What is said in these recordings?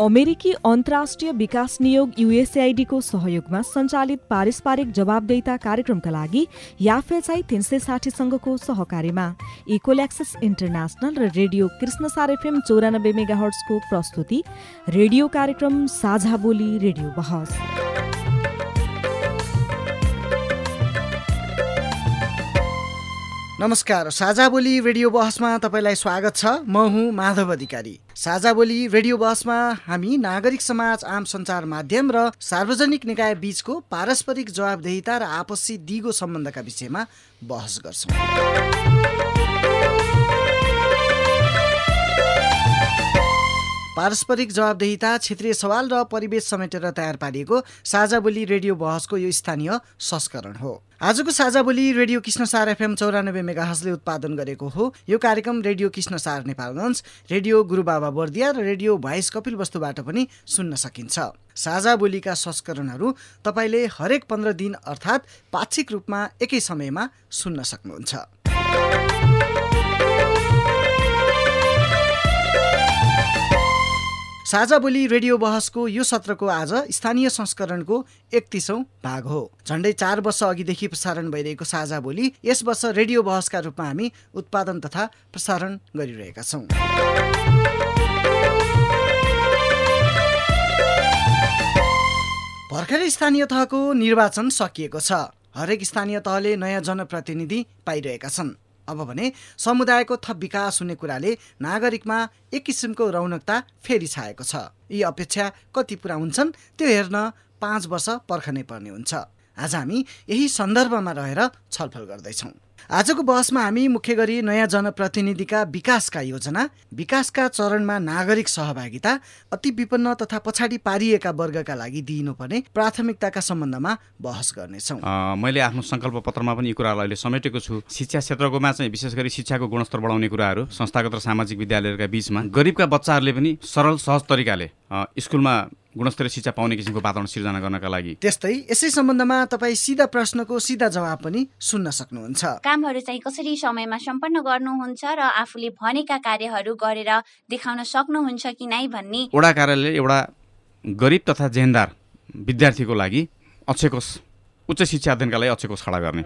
अमेरिकी अन्तर्राष्ट्रिय विकास नियोग युएसएआइडीको सहयोगमा सञ्चालित पारस्परिक जवाबदेता कार्यक्रमका लागि याफेचाइ तिन सय साठीसँगको सहकार्यमा इकोल्याक्सिस इन्टरनेसनल र रेडियो कृष्णसार एफएम चौरानब्बे मेगाहर्ट्सको प्रस्तुति रेडियो कार्यक्रम साझा बोली रेडियो बहस। नमस्कार साझा बोली रेडियो बहसमा तपाईँलाई स्वागत छ। म हुँ माधव अधिकारी। साझा बोली रेडियो बहसमा हामी नागरिक समाज आम सञ्चार माध्यम र सार्वजनिक निकाय बीचको पारस्परिक जवाबदेहिता र आपसी दिगो सम्बन्धका विषयमा बहस गर्छौँ। पारस्परिक जवाबदेहिता क्षेत्रीय सवाल र परिवेश समेटेर तयार पारिएको साझा बोली रेडियो बहसको यो स्थानीय संस्करण हो। आजको साझा बोली रेडियो कृष्णसार एफएम चौरानब्बे मेगाहसले उत्पादन गरेको हो। यो कार्यक्रम रेडियो कृष्णसार नेपालगञ्ज रेडियो गुरुबाबा बर्दिया र रेडियो भोइस कपिल वस्तुबाट पनि सुन्न सकिन्छ। साझा बोलीका संस्करणहरू तपाईँले हरेक पन्ध्र दिन अर्थात् पाक्षिक रूपमा एकै समयमा सुन्न सक्नुहुन्छ। साझा बोली रेडियो बहसको यो सत्रको आज स्थानीय संस्करणको एकतिसौँ भाग हो। झन्डै चार वर्ष अघिदेखि प्रसारण भइरहेको साझा बोली यस वर्ष रेडियो बहसका रूपमा हामी उत्पादन तथा प्रसारण गरिरहेका छौँ। भर्खरै स्थानीय तहको निर्वाचन सकिएको छ। हरेक स्थानीय तहले नयाँ जनप्रतिनिधि पाइरहेका छन्। अब भने समुदायको थप विकास हुने कुराले नागरिकमा एक किसिमको रौनकता फेरि छाएको छ। यी अपेक्षा कति पुरा हुन्छन् त्यो हेर्न पाँच वर्ष पर्खनै पर्ने हुन्छ। आज हामी यही सन्दर्भमा रहेर छलफल गर्दैछौँ। आजको बहसमा हामी मुख्य गरी नयाँ जनप्रतिनिधिका विकासका योजना विकासका चरणमा नागरिक सहभागिता अति विपन्न तथा पछाडि पारिएका वर्गका लागि दिइनुपर्ने प्राथमिकताका सम्बन्धमा बहस गर्नेछौँ। मैले आफ्नो सङ्कल्प पत्रमा पनि यी कुरालाई अहिले समेटेको छु। शिक्षा क्षेत्रकोमा चाहिँ विशेष गरी शिक्षाको गुणस्तर बढाउने कुराहरू संस्थागत र सामाजिक विद्यालयहरूका बिचमा गरिबका बच्चाहरूले पनि सरल सहज तरिकाले स्कुलमा गुणस्तरीय शिक्षा पाउने किसिमको वातावरण सिर्जना गर्नका लागि। त्यस्तै यसै सम्बन्धमा तपाईँ सिधा प्रश्नको सिधा जवाब पनि सुन्न सक्नुहुन्छ। कामहरू चाहिँ कसरी समयमा सम्पन्न गर्नुहुन्छ र आफूले भनेका कार्यहरू गरेर देखाउन सक्नुहुन्छ कि नै भन्ने? वडा कार्यालयले एउटा गरिब तथा जेहेन्दार विद्यार्थीको लागि अक्षयकोष उच्च शिक्षा अध्ययनका लागि अक्षयकोष खडा गर्ने।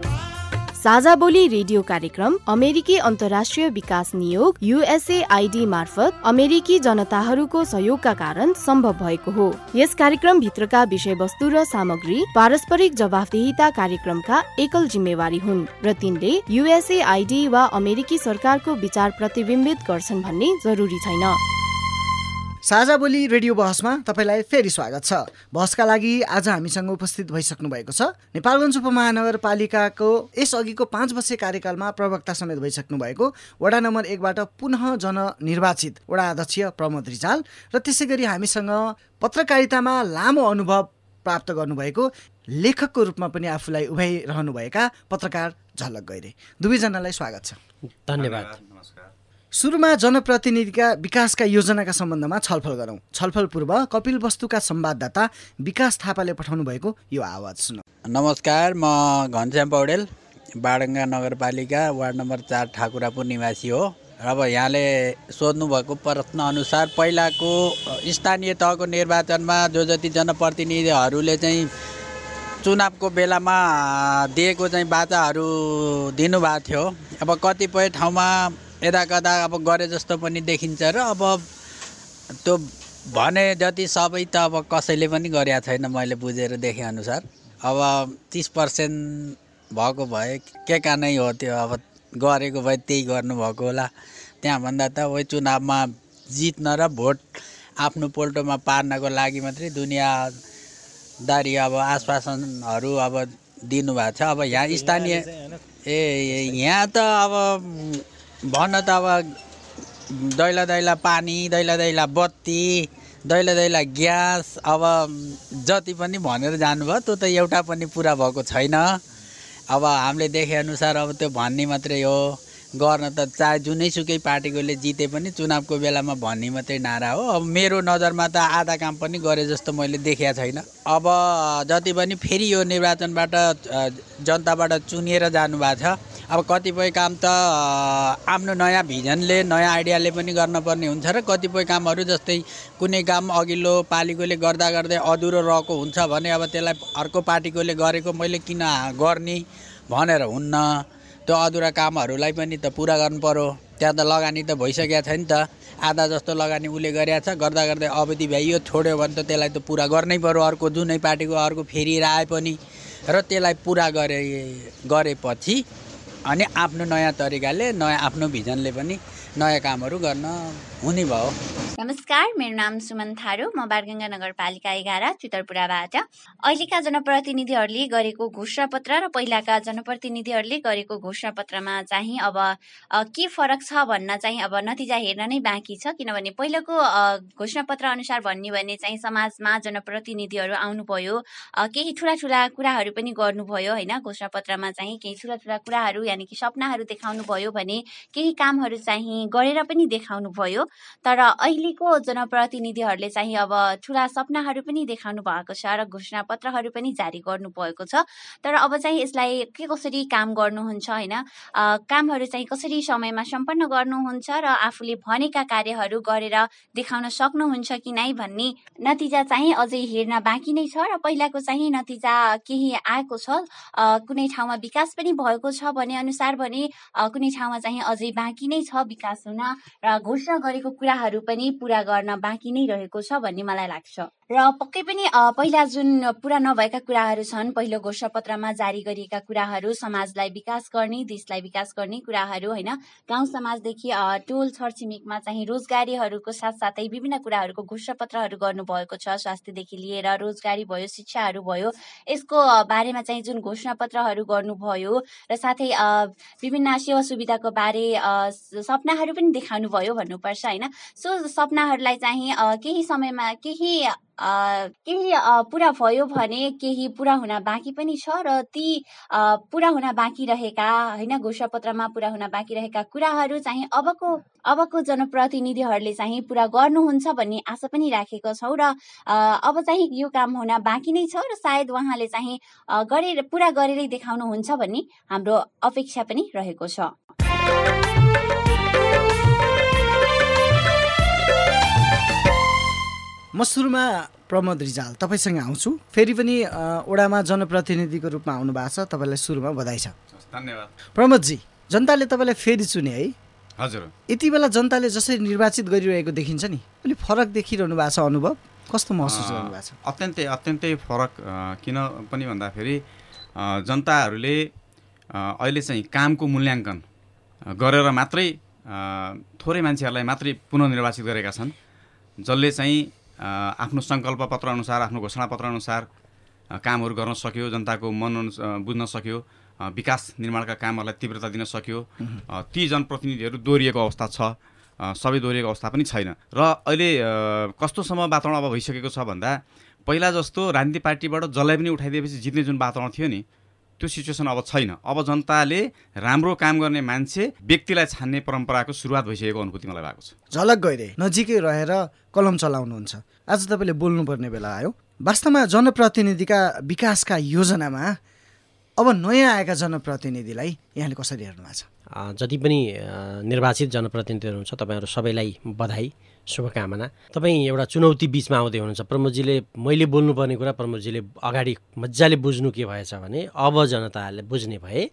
साझा बोली रेडियो कार्यक्रम अमेरिकी अन्तर्राष्ट्रिय विकास नियोग युएसएआइडी मार्फत अमेरिकी जनताहरूको सहयोगका कारण सम्भव भएको हो। यस कार्यक्रम भित्रका विषयवस्तु र सामग्री पारस्परिक जवाफदेहिता कार्यक्रमका एकल जिम्मेवारी हुन् र तिनले युएसएआइडी वा अमेरिकी सरकारको विचार प्रतिबिम्बित गर्छन् भन्ने जरुरी छैन। साझा बोली रेडियो बहसमा तपाईँलाई फेरि स्वागत छ। बहसका लागि आज हामीसँग उपस्थित भइसक्नु भएको छ। नेपालगञ्ज उपमहानगरपालिकाको यसअघिको पाँच वर्ष कार्यकालमा प्रवक्ता समेत भइसक्नु भएको वडा नम्बर एकबाट पुनः जननिर्वाचित वडा अध्यक्ष प्रमोद रिजाल र त्यसै गरी हामीसँग पत्रकारितामा लामो अनुभव प्राप्त गर्नुभएको लेखकको रूपमा पनि आफूलाई उभ्याइरहनुभएका पत्रकार झलक गैरे। दुवैजनालाई स्वागत छ। धन्यवाद। सुरुमा जनप्रतिनिधिका विकासका योजनाका सम्बन्धमा छलफल गरौँ। छलफल पूर्व कपिल वस्तुका संवाददाता विकास थापाले पठाउनु भएको यो आवाज सुनौ। नमस्कार म घनश्याम पौडेल बाडङ्गा नगरपालिका वार्ड नम्बर चार ठाकुरापुर निवासी हो। र अब यहाँले सोध्नुभएको प्रश्नअनुसार पहिलाको स्थानीय तहको निर्वाचनमा जो जति जनप्रतिनिधिहरूले चाहिँ चुनावको बेलामा दिएको चाहिँ बाचाहरू दिनुभएको थियो। अब कतिपय ठाउँमा यता कता अब गरे जस्तो पनि देखिन्छ र अब त्यो भने जति सबै त अब कसैले पनि गरेका छैन मैले बुझेर देखेअनुसार। अब तिस पर्सेन्ट भएको भए के का नै हो त्यो अब गरेको भए त्यही गर्नुभएको होला। त्यहाँभन्दा त वही चुनावमा जित्न र भोट आफ्नो पोल्टोमा पार्नको लागि मात्रै दुनियाँदारी अब आश्वासनहरू अब दिनुभएको छ। अब यहाँ स्थानीय ए यहाँ त अब भन्न त अब दैला दैला पानी दैला दैला बत्ती दैला दैला ग्यास अब जति पनि भनेर जानुभयो त्यो त एउटा पनि पुरा भएको छैन। अब हामीले देखेअनुसार अब त्यो भन्ने मात्रै हो। गर्न त चाहे जुनैसुकै पार्टीकोले जिते पनि चुनावको बेलामा भन्ने मात्रै नारा हो। अब मेरो नजरमा त आधा काम पनि गरे जस्तो मैले देखेको छैन। अब जति पनि फेरि यो निर्वाचनबाट जनताबाट चुनिएर जानुभएको छ अब कतिपय काम त आफ्नो नयाँ भिजनले नयाँ आइडियाले पनि गर्नुपर्ने हुन्छ र कतिपय कामहरू जस्तै कुनै काम अघिल्लो पालिकोले गर्दा गर्दै अधुरो रहेको हुन्छ भने अब त्यसलाई अर्को पार्टीकोले गरेको मैले किन गर्ने भनेर हुन्न। त्यो अधुरा कामहरूलाई पनि त पुरा गर्नु पऱ्यो त्यहाँ त लगानी त भइसकेको छ नि त। आधा जस्तो लगानी उसले गरेको छ। गर्दा गर्दै अवधि भ्याइयो छोड्यो भने त त्यसलाई त पुरा गर्नै पऱ्यो अर्को जुनै पार्टीको अर्को फेरि आए पनि र त्यसलाई पुरा गरे गरेपछि अनि आफ्नो नयाँ तरिकाले नयाँ आफ्नो भिजनले पनि नयाँ कामहरू गर्न हुने भयो। नमस्कार मेरो नाम सुमन थारू म बारगङ्गा नगरपालिका एघार चितरपुराबाट। अहिलेका जनप्रतिनिधिहरूले गरेको घोषणापत्र र पहिलाका जनप्रतिनिधिहरूले गरेको घोषणापत्रमा चाहिँ अब के फरक छ भन्न चाहिँ अब नतिजा हेर्न नै बाँकी छ किनभने पहिलाको घोषणापत्र अनुसार भन्ने भने चाहिँ समाजमा जनप्रतिनिधिहरू आउनुभयो। केही ठुला ठुला कुराहरू पनि गर्नुभयो होइन? घोषणापत्रमा चाहिँ केही ठुला ठुला कुराहरू यानि कि सपनाहरू देखाउनु भयो भने केही कामहरू चाहिँ गरेर पनि देखाउनु भयो तर अहिलेको जनप्रतिनिधिहरूले चाहिँ अब ठुला सपनाहरू पनि देखाउनु भएको छ र घोषणापत्रहरू पनि जारी गर्नु भएको छ। तर अब चाहिँ यसलाई के कसरी काम गर्नुहुन्छ होइन? कामहरू चाहिँ कसरी समयमा सम्पन्न गर्नुहुन्छ र आफूले भनेका कार्यहरू गरेर देखाउन सक्नुहुन्छ कि नै भन्ने नतिजा चाहिँ अझै हेर्न बाँकी नै छ र पहिलाको चाहिँ नतिजा केही आएको छ। कुनै ठाउँमा विकास पनि भएको छ भने अनुसार भने कुनै ठाउँमा चाहिँ अझै बाँकी नै छ विकास हुन र घोषणा गरेको कुराहरू पनि पुरा गर्न बाँकी नै रहेको छ भन्ने मलाई लाग्छ। र पक्कै पनि पहिला जुन पुरा नभएका कुराहरू छन् पहिलो घोषणापत्रमा जारी गरिएका कुराहरू समाजलाई विकास गर्ने देशलाई विकास गर्ने कुराहरू होइन? गाउँ समाजदेखि टोल छरछिमेकमा चाहिँ रोजगारीहरूको साथसाथै विभिन्न कुराहरूको घोषणापत्रहरू गर्नुभएको छ स्वास्थ्यदेखि लिएर रोजगारी भयो शिक्षाहरू भयो। यसको बारेमा चाहिँ जुन घोषणापत्रहरू गर्नुभयो र साथै विभिन्न सेवा सुविधाको बारे सपनाहरू पनि देखाउनु भयो भन्नुपर्छ होइन? सो सपनाहरूलाई चाहिँ केही समयमा केही केही पुरा भयो भने केही पुरा हुन बाँकी पनि छ र ती पुरा हुन बाँकी रहेका होइन घोषणापत्रमा पुरा हुन बाँकी रहेका कुराहरू चाहिँ अबको अबको जनप्रतिनिधिहरूले चाहिँ पुरा गर्नुहुन्छ भन्ने आशा पनि राखेको छौँ र अब चाहिँ यो काम हुन बाँकी नै छ र सायद उहाँले चाहिँ गरेर पुरा गरेरै देखाउनुहुन्छ भन्ने हाम्रो अपेक्षा पनि रहेको छ। म सुरुमा प्रमोद रिजाल तपाईँसँग आउँछु। फेरि पनि ओडामा जनप्रतिनिधिको रूपमा आउनु भएको छ तपाईँलाई सुरुमा बधाई छ। धन्यवाद। प्रमोदजी जनताले तपाईँलाई फेरि चुने है? हजुर। यति बेला जनताले जसरी निर्वाचित गरिरहेको देखिन्छ नि अलिक फरक देखिरहनु भएको छ अनुभव। कस्तो महसुस गर्नुभएको छ? अत्यन्तै अत्यन्तै फरक किन पनि भन्दाखेरि जनताहरूले अहिले चाहिँ कामको मूल्याङ्कन गरेर मात्रै थोरै मान्छेहरूलाई मात्रै पुनर्निर्वाचित गरेका छन्। जसले चाहिँ आफ्नो सङ्कल्प पत्र अनुसार आफ्नो घोषणापत्र अनुसार कामहरू गर्न सक्यो जनताको मन बुझ्न सक्यो विकास निर्माणका कामहरूलाई तीव्रता दिन सक्यो। ती जनप्रतिनिधिहरू दोहोरिएको अवस्था छ। सबै दोहोरिएको अवस्था पनि छैन। र अहिले कस्तोसम्म वातावरण अब भइसकेको छ भन्दा पहिला जस्तो राजनीति पार्टीबाट जसलाई पनि उठाइदिएपछि जित्ने जुन वातावरण थियो नि त्यो सिचुएसन अब छैन। अब जनताले राम्रो काम गर्ने मान्छे व्यक्तिलाई छान्ने परम्पराको सुरुवात भइसकेको अनुभूति मलाई भएको छ। झलक गइरहे नजिकै रहेर कलम चलाउनुहुन्छ। आज तपाईँले बोल्नुपर्ने बेला आयो। वास्तवमा जनप्रतिनिधिका विकासका योजनामा अब नयाँ आएका जनप्रतिनिधिलाई यहाँले कसरी हेर्नु भएको छ जति पनि निर्वाचित जनप्रतिनिधिहरू हुन्छ तपाईँहरू सबैलाई बधाई। शुभकामना। तपाईँ एउटा चुनौती बिचमा आउँदै हुनुहुन्छ। प्रमोदजीले मैले बोल्नुपर्ने कुरा प्रमोदजीले अगाडि मजाले बुझ्नु के भएछ भने अब जनताले बुझ्ने भए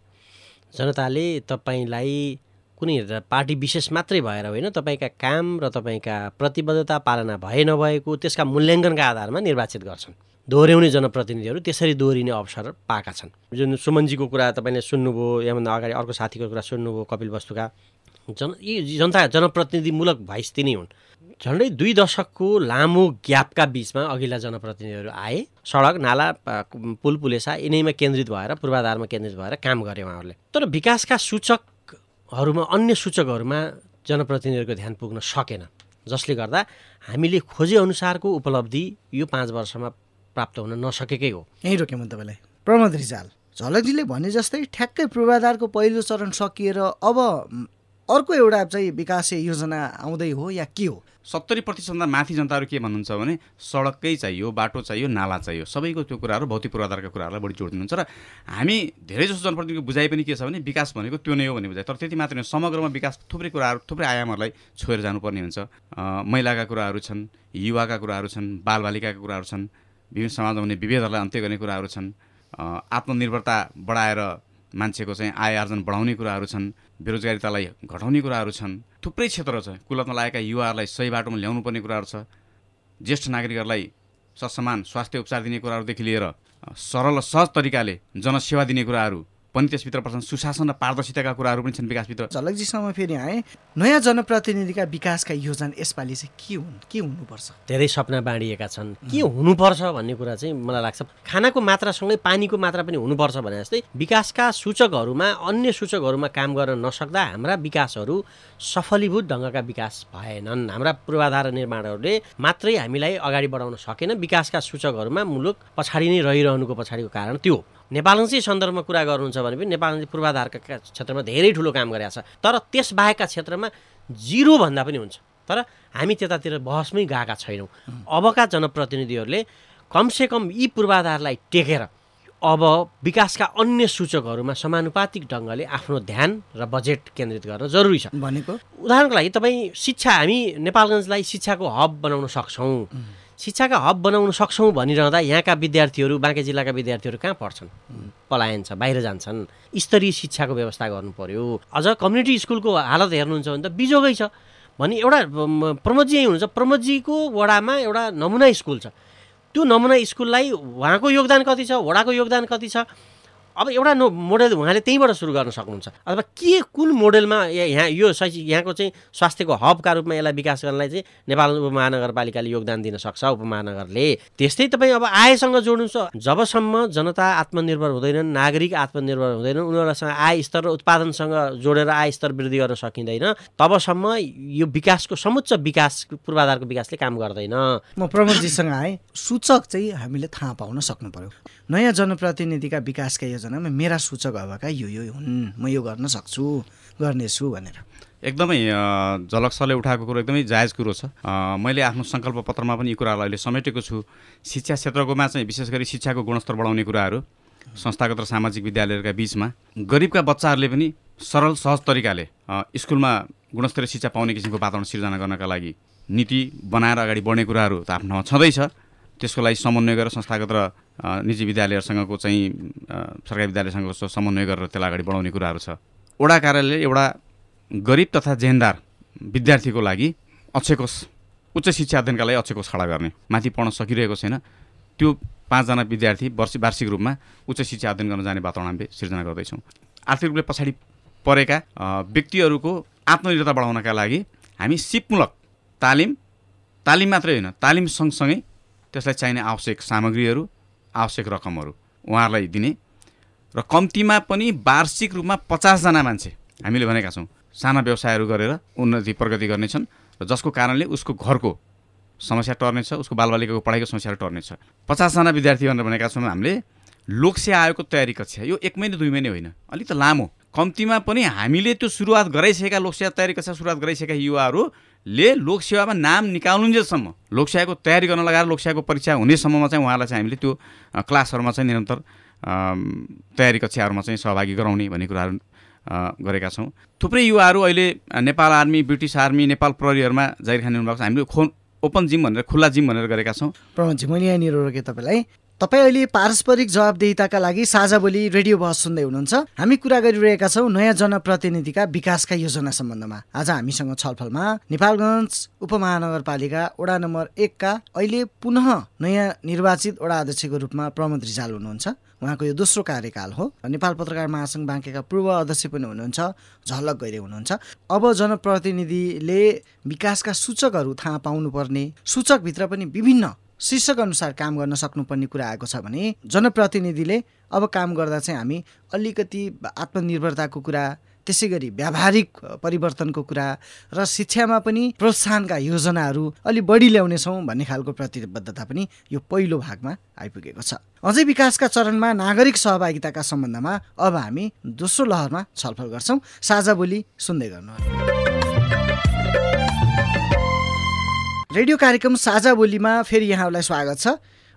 जनताले तपाईँलाई कुनै पार्टी विशेष मात्रै भएर होइन तपाईँका काम र तपाईँका प्रतिबद्धता पालना भए नभएको त्यसका मूल्याङ्कनका आधारमा निर्वाचित गर्छन्। दोहोऱ्याउने जनप्रतिनिधिहरू त्यसरी दोहोरिने अवसर पाएका छन्। जुन सुमनजीको कुरा तपाईँले सुन्नुभयो याभन्दा अगाडि अर्को साथीको कुरा सुन्नुभयो कपिल वस्तुका। जन यी जनता जनप्रतिनिधिमूलक भाइस तिनै हुन्। झन्डै दुई दशकको लामो ग्यापका बिचमा अघिल्ला जनप्रतिनिधिहरू आए। सडक नाला पुल पुलेसा यिनैमा केन्द्रित भएर पूर्वाधारमा केन्द्रित भएर काम गरे उहाँहरूले। तर विकासका सूचकहरूमा अन्य सूचकहरूमा जनप्रतिनिधिहरूको ध्यान पुग्न सकेन। जसले गर्दा हामीले खोजेअनुसारको उपलब्धि यो पाँच वर्षमा प्राप्त हुन नसकेकै हो। यहीँ रोकेँ म तपाईँलाई। प्रमोद रिजाल झलकजीले भने जस्तै ठ्याक्कै पूर्वाधारको पहिलो चरण सकिएर अब अर्को एउटा चाहिँ विकास योजना आउँदै हो या के हो? सत्तरी प्रतिशतभन्दा माथि जनताहरू के भन्नुहुन्छ भने सडकै चाहियो बाटो चाहियो नाला चाहियो सबैको त्यो कुराहरू भौतिक पूर्वाधारका कुराहरूलाई बढी जोड दिनुहुन्छ र हामी धेरै जसो जनप्रतिनिधिको बुझाइ पनि के छ भने विकास भनेको त्यो नै हो भन्ने बुझाइ। तर त्यति मात्र नै समग्रमा विकास थुप्रै कुराहरू थुप्रै आयामहरूलाई छोएर जानुपर्ने हुन्छ। महिलाका कुराहरू छन् युवाका कुराहरू छन् बालबालिकाका कुराहरू छन् विभिन्न समाजमा हुने विभेदहरूलाई अन्त्य गर्ने कुराहरू छन्। आत्मनिर्भरता बढाएर मान्छेको चाहिँ आय आर्जन बढाउने कुराहरू छन्। बेरोजगारितालाई घटाउने कुराहरू छन्। थुप्रै क्षेत्र छ। कुलतमा लागेका युवाहरूलाई सही बाटोमा ल्याउनु पर्ने कुराहरू छ। ज्येष्ठ नागरिकहरूलाई ससमान स्वास्थ्य उपचार दिने कुराहरूदेखि लिएर सरल सहज तरिकाले जनसेवा दिने कुराहरू पनि त्यसभित्र पर्छन्। सुशासन र पारदर्शिताका कुराहरू पनि छन् विकासभित्र। झलकजीसम्म फेरि आएँ। नयाँ जनप्रतिनिधिका विकासका योजना यसपालि चाहिँ के हुन् के हुनुपर्छ? धेरै सपना बाँडिएका छन्। के हुनुपर्छ भन्ने कुरा चाहिँ मलाई लाग्छ। खानाको मात्रासँगै पानीको मात्रा पनि हुनुपर्छ भने जस्तै विकासका सूचकहरूमा अन्य सूचकहरूमा काम गर्न नसक्दा हाम्रा विकासहरू सफलीभूत ढङ्गका विकास भएनन्। हाम्रा पूर्वाधार निर्माणहरूले मात्रै हामीलाई अगाडि बढाउन सकेन। विकासका सूचकहरूमा मुलुक पछाडि नै रहिरहनुको पछाडिको कारण त्यो नेपालगञ्जी सन्दर्भमा कुरा गर्नुहुन्छ भने पनि नेपालगञ्जी पूर्वाधारका क्षेत्रमा धेरै ठुलो काम गरेका छ। तर त्यसबाहेकका क्षेत्रमा जिरोभन्दा पनि हुन्छ। तर हामी त्यतातिर बहसमै गएका छैनौँ। अबका जनप्रतिनिधिहरूले कमसेकम यी पूर्वाधारलाई टेकेर अब विकासका अन्य सूचकहरूमा समानुपातिक ढङ्गले आफ्नो ध्यान र बजेट केन्द्रित गर्न जरुरी छ। भनेको? उदाहरणको लागि तपाईँ शिक्षा हामी नेपालगञ्जलाई शिक्षाको हब बनाउन सक्छौँ। शिक्षाका हब बनाउन सक्छौँ भनिरहँदा यहाँका विद्यार्थीहरू बाँके जिल्लाका विद्यार्थीहरू कहाँ पढ्छन्? पलायन छ बाहिर जान्छन्। स्तरीय शिक्षाको व्यवस्था गर्नु पर्यो अझ कम्युनिटी स्कुलको हालत हेर्नुहुन्छ भने त बिजोगै छ। भने एउटा प्रमोदजी यहीँ हुनुहुन्छ। प्रमोदजीको वडामा एउटा नमुना स्कुल छ। त्यो नमुना स्कुललाई उहाँको योगदान कति छ? वडाको योगदान कति छ? अब एउटा नो मोडेल उहाँले त्यहीँबाट सुरु गर्न सक्नुहुन्छ। अथवा के कुन मोडेलमा यहाँ यो शैक्षिक यहाँको चाहिँ स्वास्थ्यको हबका रूपमा यसलाई विकास गर्नलाई चाहिँ नेपाल उपमहानगरपालिकाले योगदान दिन सक्छ उपमहानगरले। त्यस्तै तपाईँ अब आयसँग जोड्नुहुन्छ जबसम्म जनता आत्मनिर्भर हुँदैनन् नागरिक आत्मनिर्भर हुँदैनन् उनीहरूसँग आय स्तर र उत्पादनसँग जोडेर आय स्तर वृद्धि गर्न सकिँदैन तबसम्म यो विकासको समुच्च विकास पूर्वाधारको विकासले काम गर्दैन। म प्रमोदजीसँग आएँ। सूचक चाहिँ हामीले थाहा पाउन सक्नु पर्यो। नयाँ जनप्रतिनिधिका विकासका योजनामा मेरा सूचक अबका यो यो हुन्। म यो गर्न सक्छु गर्नेछु भनेर। एकदमै झलक उठाएको कुरो एकदमै जायज कुरो छ। मैले आफ्नो सङ्कल्प पत्रमा पनि यी कुरालाई अहिले समेटेको छु। शिक्षा क्षेत्रकोमा चाहिँ विशेष गरी शिक्षाको गुणस्तर बढाउने कुराहरू संस्थागत र सामाजिक विद्यालयहरूका बिचमा। गरिबका बच्चाहरूले पनि सरल सहज तरिकाले स्कुलमा गुणस्तरीय शिक्षा पाउने किसिमको वातावरण सिर्जना गर्नका लागि नीति बनाएर अगाडि बढ्ने कुराहरू त आफ्नो ठाउँमा छँदैछ। त्यसको लागि समन्वय गरेर संस्थागत र निजी विद्यालयहरूसँगको चाहिँ सरकारी विद्यालयसँगको समन्वय गरेर त्यसलाई अगाडि बढाउने कुराहरू छ। वडा कार्यालयले एउटा गरिब तथा जेहेन्दार विद्यार्थीको लागि अक्षकोष उच्च शिक्षा अध्ययनका लागि अक्षकोष खडा गर्ने। माथि पढ्न सकिरहेको छैन। त्यो पाँचजना विद्यार्थी वर्ष वार्षिक रूपमा उच्च शिक्षा अध्ययन गर्न जाने वातावरण हामीले सिर्जना गर्दैछौँ। आर्थिक रूपले पछाडि परेका व्यक्तिहरूको आत्मनिर्भरता बढाउनका लागि हामी सिपमूलक तालिम तालिम मात्रै होइन तालिम सँगसँगै त्यसलाई चाहिने आवश्यक सामग्रीहरू आवश्यक रकमहरू उहाँहरूलाई दिने। र कम्तीमा पनि वार्षिक रूपमा पचासजना मान्छे हामीले भनेका छौँ। साना व्यवसायहरू गरेर उन्नति प्रगति गर्नेछन् र जसको कारणले उसको घरको समस्या टर्नेछ उसको बालबालिकाको पढाइको समस्या टर्नेछ। पचासजना विद्यार्थी भनेर भनेका छौँ हामीले। लोकसेवा आयोगको तयारी कक्षा। यो एक महिना दुई महिना होइन। अलिक त लामो। कम्तीमा पनि हामीले त्यो सुरुवात गराइसकेका लोकसेवा तयारी कक्षा सुरुवात गराइसकेका युवाहरूले लोकसेवामा नाम निकाल्नुन्जेलसम्म लोकसेवाको तयारी गर्न लगाएर लोकसेवाको परीक्षा हुनेसम्ममा चाहिँ उहाँलाई चाहिँ हामीले त्यो क्लासहरूमा चाहिँ निरन्तर तयारी कक्षाहरूमा चाहिँ सहभागी गराउने भन्ने कुराहरू गरेका छौँ। थुप्रै युवाहरू अहिले Nepal army British army Nepal प्रहरीहरूमा जागिर खाने हुनुभएको छ। हामीले खो ओपन जिम भनेर खुल्ला जिम भनेर गरेका छौँ। प्रमोदजी मैले यहाँनिर रोकेँ तपाईँलाई। तपाईँ अहिले पारस्परिक जवाबदेहिताका लागि साझा बोली रेडियो बहस सुन्दै हुनुहुन्छ। हामी कुरा गरिरहेका छौँ नयाँ जनप्रतिनिधिका विकासका योजना सम्बन्धमा। आज हामीसँग छलफलमा नेपालगञ्ज उपमहानगरपालिका वडा नम्बर एकका अहिले पुनः नयाँ निर्वाचित वडा अध्यक्षको रूपमा प्रमोद रिजाल हुनुहुन्छ। उहाँको यो दोस्रो कार्यकाल हो नेपाल पत्रकार महासङ्घ बाँकेका पूर्व अध्यक्ष पनि हुनुहुन्छ झलक गइरे हुनुहुन्छ। अब जनप्रतिनिधिले विकासका सूचकहरू थाहा पाउनुपर्ने सूचकभित्र पनि विभिन्न शीर्षक अनुसार काम गर्न सक्नुपर्ने कुरा आएको छ भने जनप्रतिनिधिले अब काम गर्दा चाहिँ हामी अलिकति आत्मनिर्भरताको कुरा त्यसै गरी व्यावहारिक परिवर्तनको कुरा र शिक्षामा पनि प्रोत्साहनका योजनाहरू अलि बढी ल्याउनेछौँ भन्ने खालको प्रतिबद्धता पनि यो पहिलो भागमा आइपुगेको छ। अझै विकासका चरणमा नागरिक सहभागिताका सम्बन्धमा अब हामी दोस्रो लहरमा छलफल गर्छौँ। साझा बोली सुन्दै गर्नुहोला। रेडियो कार्यक्रम साझा बोलीमा फेरि यहाँहरूलाई स्वागत छ।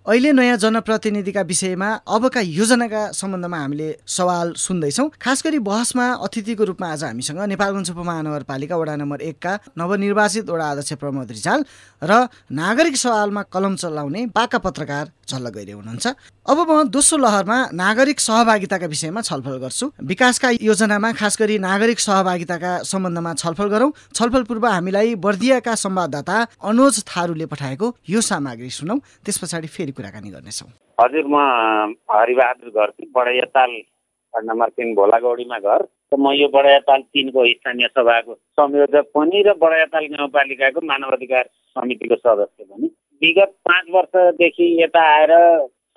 अहिले नयाँ जनप्रतिनिधिका विषयमा अबका योजनाका सम्बन्धमा हामीले सवाल सुन्दैछौँ। खास गरी बहसमा अतिथिको रूपमा आज हामीसँग नेपालगञ्ज उपमहानगरपालिका वडा नम्बर एकका नवनिर्वाचित वडा अध्यक्ष प्रमोद रिजाल र नागरिक सवालमा कलम चलाउने पाका पत्रकार झल्ल गइरहे हुनुहुन्छ। अब म दोस्रो लहरमा नागरिक सहभागिताका विषयमा छलफल गर्छु। विकासका योजनामा खास गरी नागरिक सहभागिताका सम्बन्धमा छलफल गरौँ। छलफल पूर्व हामीलाई बर्दियाका संवाददाता अनुज थारूले पठाएको यो सामग्री सुनौ। त्यस पछाडि फेरि कुराकानी गर्नेछौँ। हजुर म हरिबहादुर घरती बडाइयाताल नम्बर तिन भोलागौडीमा घर। म यो बडायाताल तिनको स्थानीय सभाको संयोजक पनि र बडायाताल गाउँपालिकाको मानव अधिकार समितिको सदस्य पनि। विगत पाँच वर्षदेखि यता आएर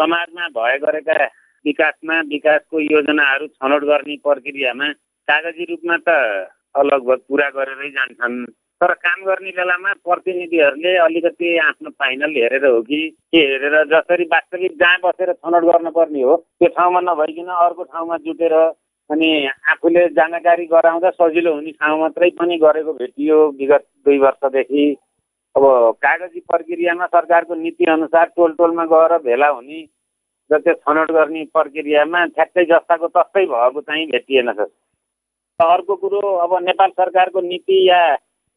समाजमा भए गरेका विकासमा विकासको योजनाहरू छनौट गर्ने प्रक्रियामा कागजी रूपमा त लगभग पुरा गरेरै जान्छन्। तर काम गर्ने बेलामा प्रतिनिधिहरूले अलिकति आफ्नो फाइनल हेरेर हो कि के हेरेर जसरी वास्तविक जहाँ बसेर छनौट गर्नुपर्ने हो त्यो ठाउँमा नभइकन अर्को ठाउँमा जुटेर अनि आफूले जानकारी गराउँदा सजिलो हुने ठाउँ मात्रै पनि गरेको भेटियो विगत दुई वर्षदेखि। अब कागजी प्रक्रियामा सरकारको नीतिअनुसार टोल टोलमा गएर भेला हुने र त्यो छनौट गर्ने प्रक्रियामा ठ्याक्कै जस्ताको तस्तै भएको चाहिँ भेटिएन सर। अर्को कुरो अब नेपाल सरकारको नीति या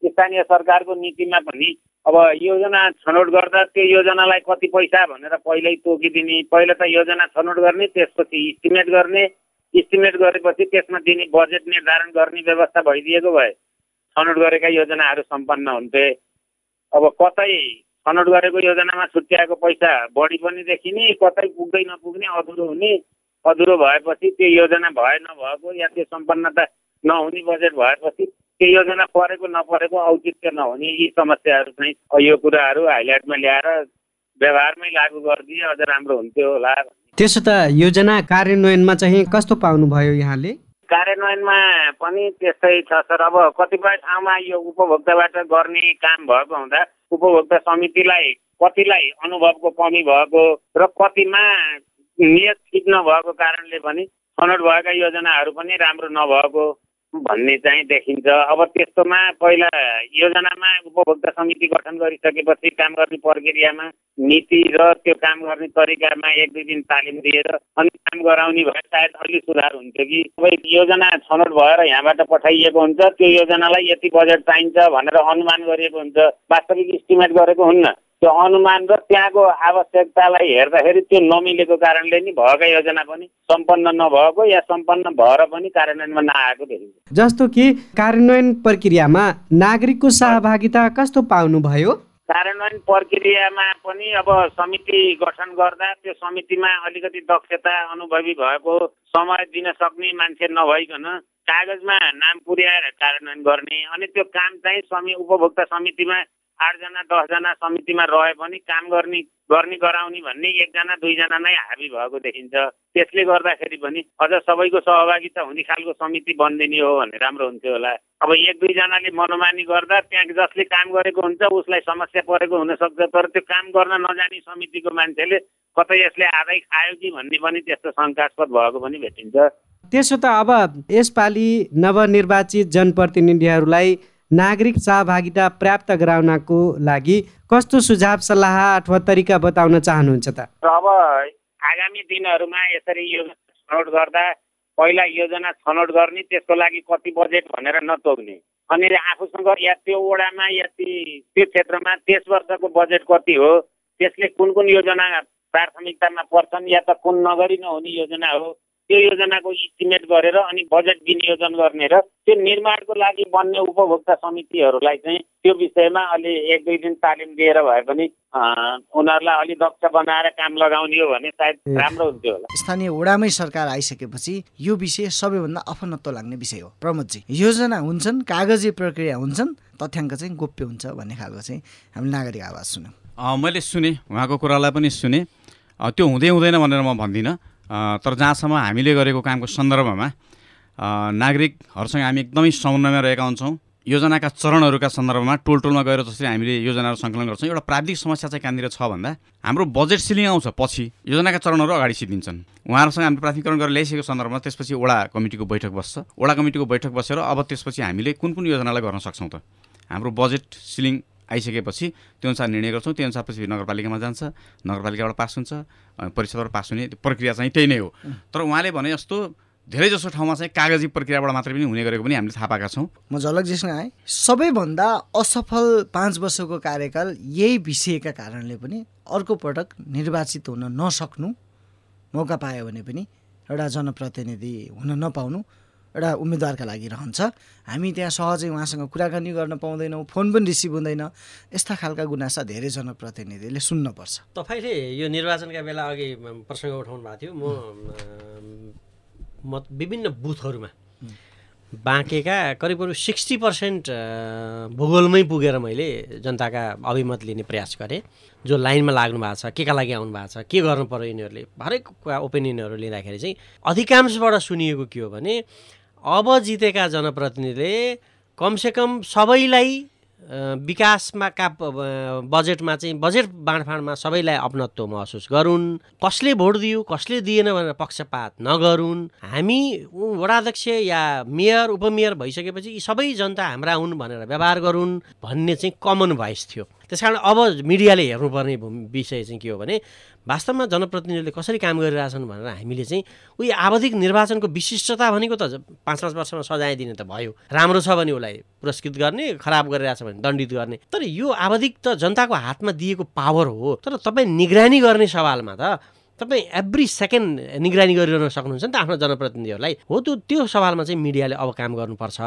स्थानीय सरकारको नीतिमा पनि अब योजना छनौट गर्दा त्यो योजनालाई कति पैसा भनेर पहिल्यै तोकिदिने पहिला त योजना छनौट गर्ने त्यसपछि इस्टिमेट गर्ने। इस्टिमेट गरेपछि त्यसमा दिने बजेट निर्धारण गर्ने व्यवस्था भइदिएको भए छनौट गरेका योजनाहरू सम्पन्न हुन्थे। अब कतै छनौट गरेको योजनामा छुट्याएको पैसा बढी पनि देखिने कतै पुग्दै नपुग्ने अधुरो हुने अधुरो भएपछि त्यो योजना भए नभएको या त्यो सम्पन्नता नहुने बजेट भएपछि त्यो योजना परेको नपरेको औचित्य नहुने यी समस्याहरू चाहिँ यो कुराहरू हाइलाइटमा ल्याएर व्यवहारमै लागू गरिदिए अझ राम्रो हुन्थ्यो होला त्यसो त योजना कार्यान्वयनमा चाहिँ कस्तो पाउनुभयो यहाँले? कार्यान्वयनमा पनि त्यस्तै छ सर। अब कतिपय ठाउँमा यो उपभोक्ताबाट गर्ने काम भएको हुँदा उपभोक्ता समितिलाई कतिलाई अनुभवको कमी भएको र कतिमा नियत ठिक नभएको कारणले पनि छनौट भएका योजनाहरू पनि राम्रो नभएको भन्ने चाहिँ देखिन्छ। अब त्यस्तोमा पहिला योजनामा उपभोक्ता समिति गठन गरिसकेपछि काम गर्ने प्रक्रियामा नीति र त्यो काम गर्ने तरिकामा एक दुई दिन तालिम दिएर अनि काम गराउने भए सायद अलि सुधार हुन्थ्यो कि। सबै योजना छनौट भएर यहाँबाट पठाइएको हुन्छ त्यो योजनालाई यति बजेट चाहिन्छ भनेर अनुमान गरिएको हुन्छ। वास्तविक इस्टिमेट गरेको हुन्न। त्यो अनुमान र त्यहाँको आवश्यकतालाई हेर्दाखेरि त्यो नमिलेको कारणले नि भएका योजना पनि सम्पन्न नभएको या सम्पन्न भएर पनि कार्यान्वयनमा नआएको देखिन्छ। जस्तो कि कार्यान्वयन प्रक्रियामा नागरिकको सहभागिता कस्तो पाउनुभयो? कार्यान्वयन प्रक्रियामा पनि अब समिति गठन गर्दा त्यो समितिमा अलिकति दक्षता अनुभवी भएको समय दिन सक्ने मान्छे नभइकन कागजमा नाम पुर्याएर कार्यान्वयन गर्ने अनि त्यो काम चाहिँ समी उपभोक्ता समितिमा आठजना दसजना समितिमा रहे पनि काम गर्ने गर्ने गराउने भन्ने एकजना दुईजना नै हाबी भएको देखिन्छ। त्यसले गर्दाखेरि पनि अझ सबैको सहभागिता हुने खालको समिति बनिदिने हो भने राम्रो हुन्थ्यो होला। अब एक दुईजनाले मनोमानी गर्दा त्यहाँ जसले काम गरेको हुन्छ उसलाई समस्या परेको हुनसक्छ। तर त्यो काम गर्न नजाने समितिको मान्छेले कतै यसले आधै खायो कि भन्ने पनि त्यस्तो शङ्कास्पद भएको पनि भेटिन्छ। त्यसो त अब यसपालि नवनिर्वाचित जनप्रतिनिधिहरूलाई नागरिक सहभागिता प्राप्त गराउनको लागि कस्तो सुझाव सल्लाह अथवा तरिका बताउन चाहनुहुन्छ त? अब आगामी दिनहरूमा यसरी योजना छनौट गर्दा पहिला योजना छनौट गर्ने त्यसको लागि कति बजेट भनेर नतोक्ने। अनि आफूसँग या त्यो वडामा या त्यो क्षेत्रमा त्यस वर्षको बजेट कति हो त्यसले कुन कुन योजना प्राथमिकतामा पर्छन् या त कुन नगरी नहुने योजना हो त्यो योजनाको इस्टिमेट गरेर अनि बजेट विनियोजन गर्ने र त्यो निर्माणको लागि बन्ने उपभोक्ता समितिहरूलाई चाहिँ त्यो विषयमा अलि एक दुई दिन तालिम दिएर भए पनि उनीहरूलाई अलि दक्ष बनाएर काम लगाउने हो भने सायद राम्रो हुन्थ्यो होला। स्थानीय वडामै सरकार आइसकेपछि यो विषय सबैभन्दा अफनत्व लाग्ने विषय हो। प्रमोदजी योजना हुन्छन् कागजी प्रक्रिया हुन्छन् तथ्याङ्क चाहिँ गोप्य हुन्छ भन्ने खालको चाहिँ हामीले नागरिक आवाज सुन्यौँ। मैले सुने उहाँको कुरालाई पनि सुने। त्यो हुँदै हुँदैन भनेर म भन्दिनँ। तर जहाँसम्म हामीले गरेको कामको सन्दर्भमा नागरिकहरूसँग हामी एकदमै समन्वयमा रहेका हुन्छौँ। योजनाका चरणहरूका सन्दर्भमा टोल टोलमा गएर जसरी हामीले योजनाहरू सङ्कलन गर्छौँ एउटा प्राविधिक समस्या चाहिँ कहाँनिर छ भन्दा हाम्रो बजेट सिलिङ आउँछ पछि योजनाका चरणहरू अगाडि सिद्धिन्छन्। उहाँहरूसँग हामीले प्राथमिकरण गरेर ल्याइसकेको सन्दर्भमा त्यसपछि वडा कमिटीको बैठक बस्छ। वडा कमिटीको बैठक बसेर अब त्यसपछि हामीले कुन कुन योजनालाई गर्न सक्छौँ त? हाम्रो बजेट सिलिङ आइसकेपछि त्यो अनुसार निर्णय गर्छौँ त्यो अनुसार पछि नगरपालिकामा जान्छ नगरपालिकाबाट पास हुन्छ परिषदबाट पास हुने प्रक्रिया चाहिँ त्यही नै हो। तर उहाँले भने जस्तो धेरैजसो ठाउँमा चाहिँ कागजी प्रक्रियाबाट मात्रै पनि हुने गरेको पनि हामीले थाहा पाएका छौँ। म झलकजीसँग आएँ। सबैभन्दा असफल पाँच वर्षको कार्यकाल यही विषयका कारणले पनि अर्को पटक निर्वाचित हुन नसक्नु मौका पायो भने पनि एउटा जनप्रतिनिधि हुन नपाउनु एउटा उम्मेदवारका लागि रहन्छ। हामी त्यहाँ सहजै उहाँसँग कुराकानी गर्न पाउँदैनौँ फोन पनि रिसिभ हुँदैन। यस्ता खालका गुनासा धेरै जनप्रतिनिधिले सुन्नुपर्छ। तपाईँले यो निर्वाचनका बेला अघि प्रसङ्ग उठाउनु भएको थियो। म म विभिन्न बुथहरूमा बाँकेका करिब करिब सिक्सटी पर्सेन्ट भूगोलमै पुगेर मैले जनताका अभिमत लिने प्रयास गरेँ। जो लाइनमा लाग्नु भएको छ के का लागि आउनु भएको छ के गर्नु पऱ्यो यिनीहरूले हरेक ओपिनियनहरू लिँदाखेरि चाहिँ अधिकांशबाट सुनिएको के हो भने अब जितेका जनप्रतिनिधिले कमसेकम सबैलाई विकासमा का बजेटमा चाहिँ बजेट बाँडफाँडमा सबैलाई अपनत्व महसुस गरून्। कसले भोट दियो कसले दिएन भनेर पक्षपात नगरून्। हामी वडाध्यक्ष या मेयर उपमेयर भइसकेपछि यी सबै जनता हाम्रा हुन् भनेर व्यवहार गरून् भन्ने चाहिँ कमन भोइस थियो। त्यस कारण अब मिडियाले हेर्नुपर्ने विषय चाहिँ के हो भने वास्तवमा जनप्रतिनिधिले कसरी काम गरिरहेछन् भनेर हामीले चाहिँ उयो आवधिक निर्वाचनको विशिष्टता भनेको त पाँच पाँच वर्षमा सजाय दिने त भयो। राम्रो छ भने उसलाई पुरस्कृत गर्ने खराब गरिरहेछ भने दण्डित गर्ने। तर यो आवधिक त जनताको हातमा दिएको पावर हो। तर तपाईँ निगरानी गर्ने सवालमा त तपाईँ एभ्री सेकेन्ड निगरानी गरिरहन सक्नुहुन्छ नि त आफ्नो जनप्रतिनिधिहरूलाई। हो त्यो त्यो सवालमा चाहिँ मिडियाले अब काम गर्नुपर्छ।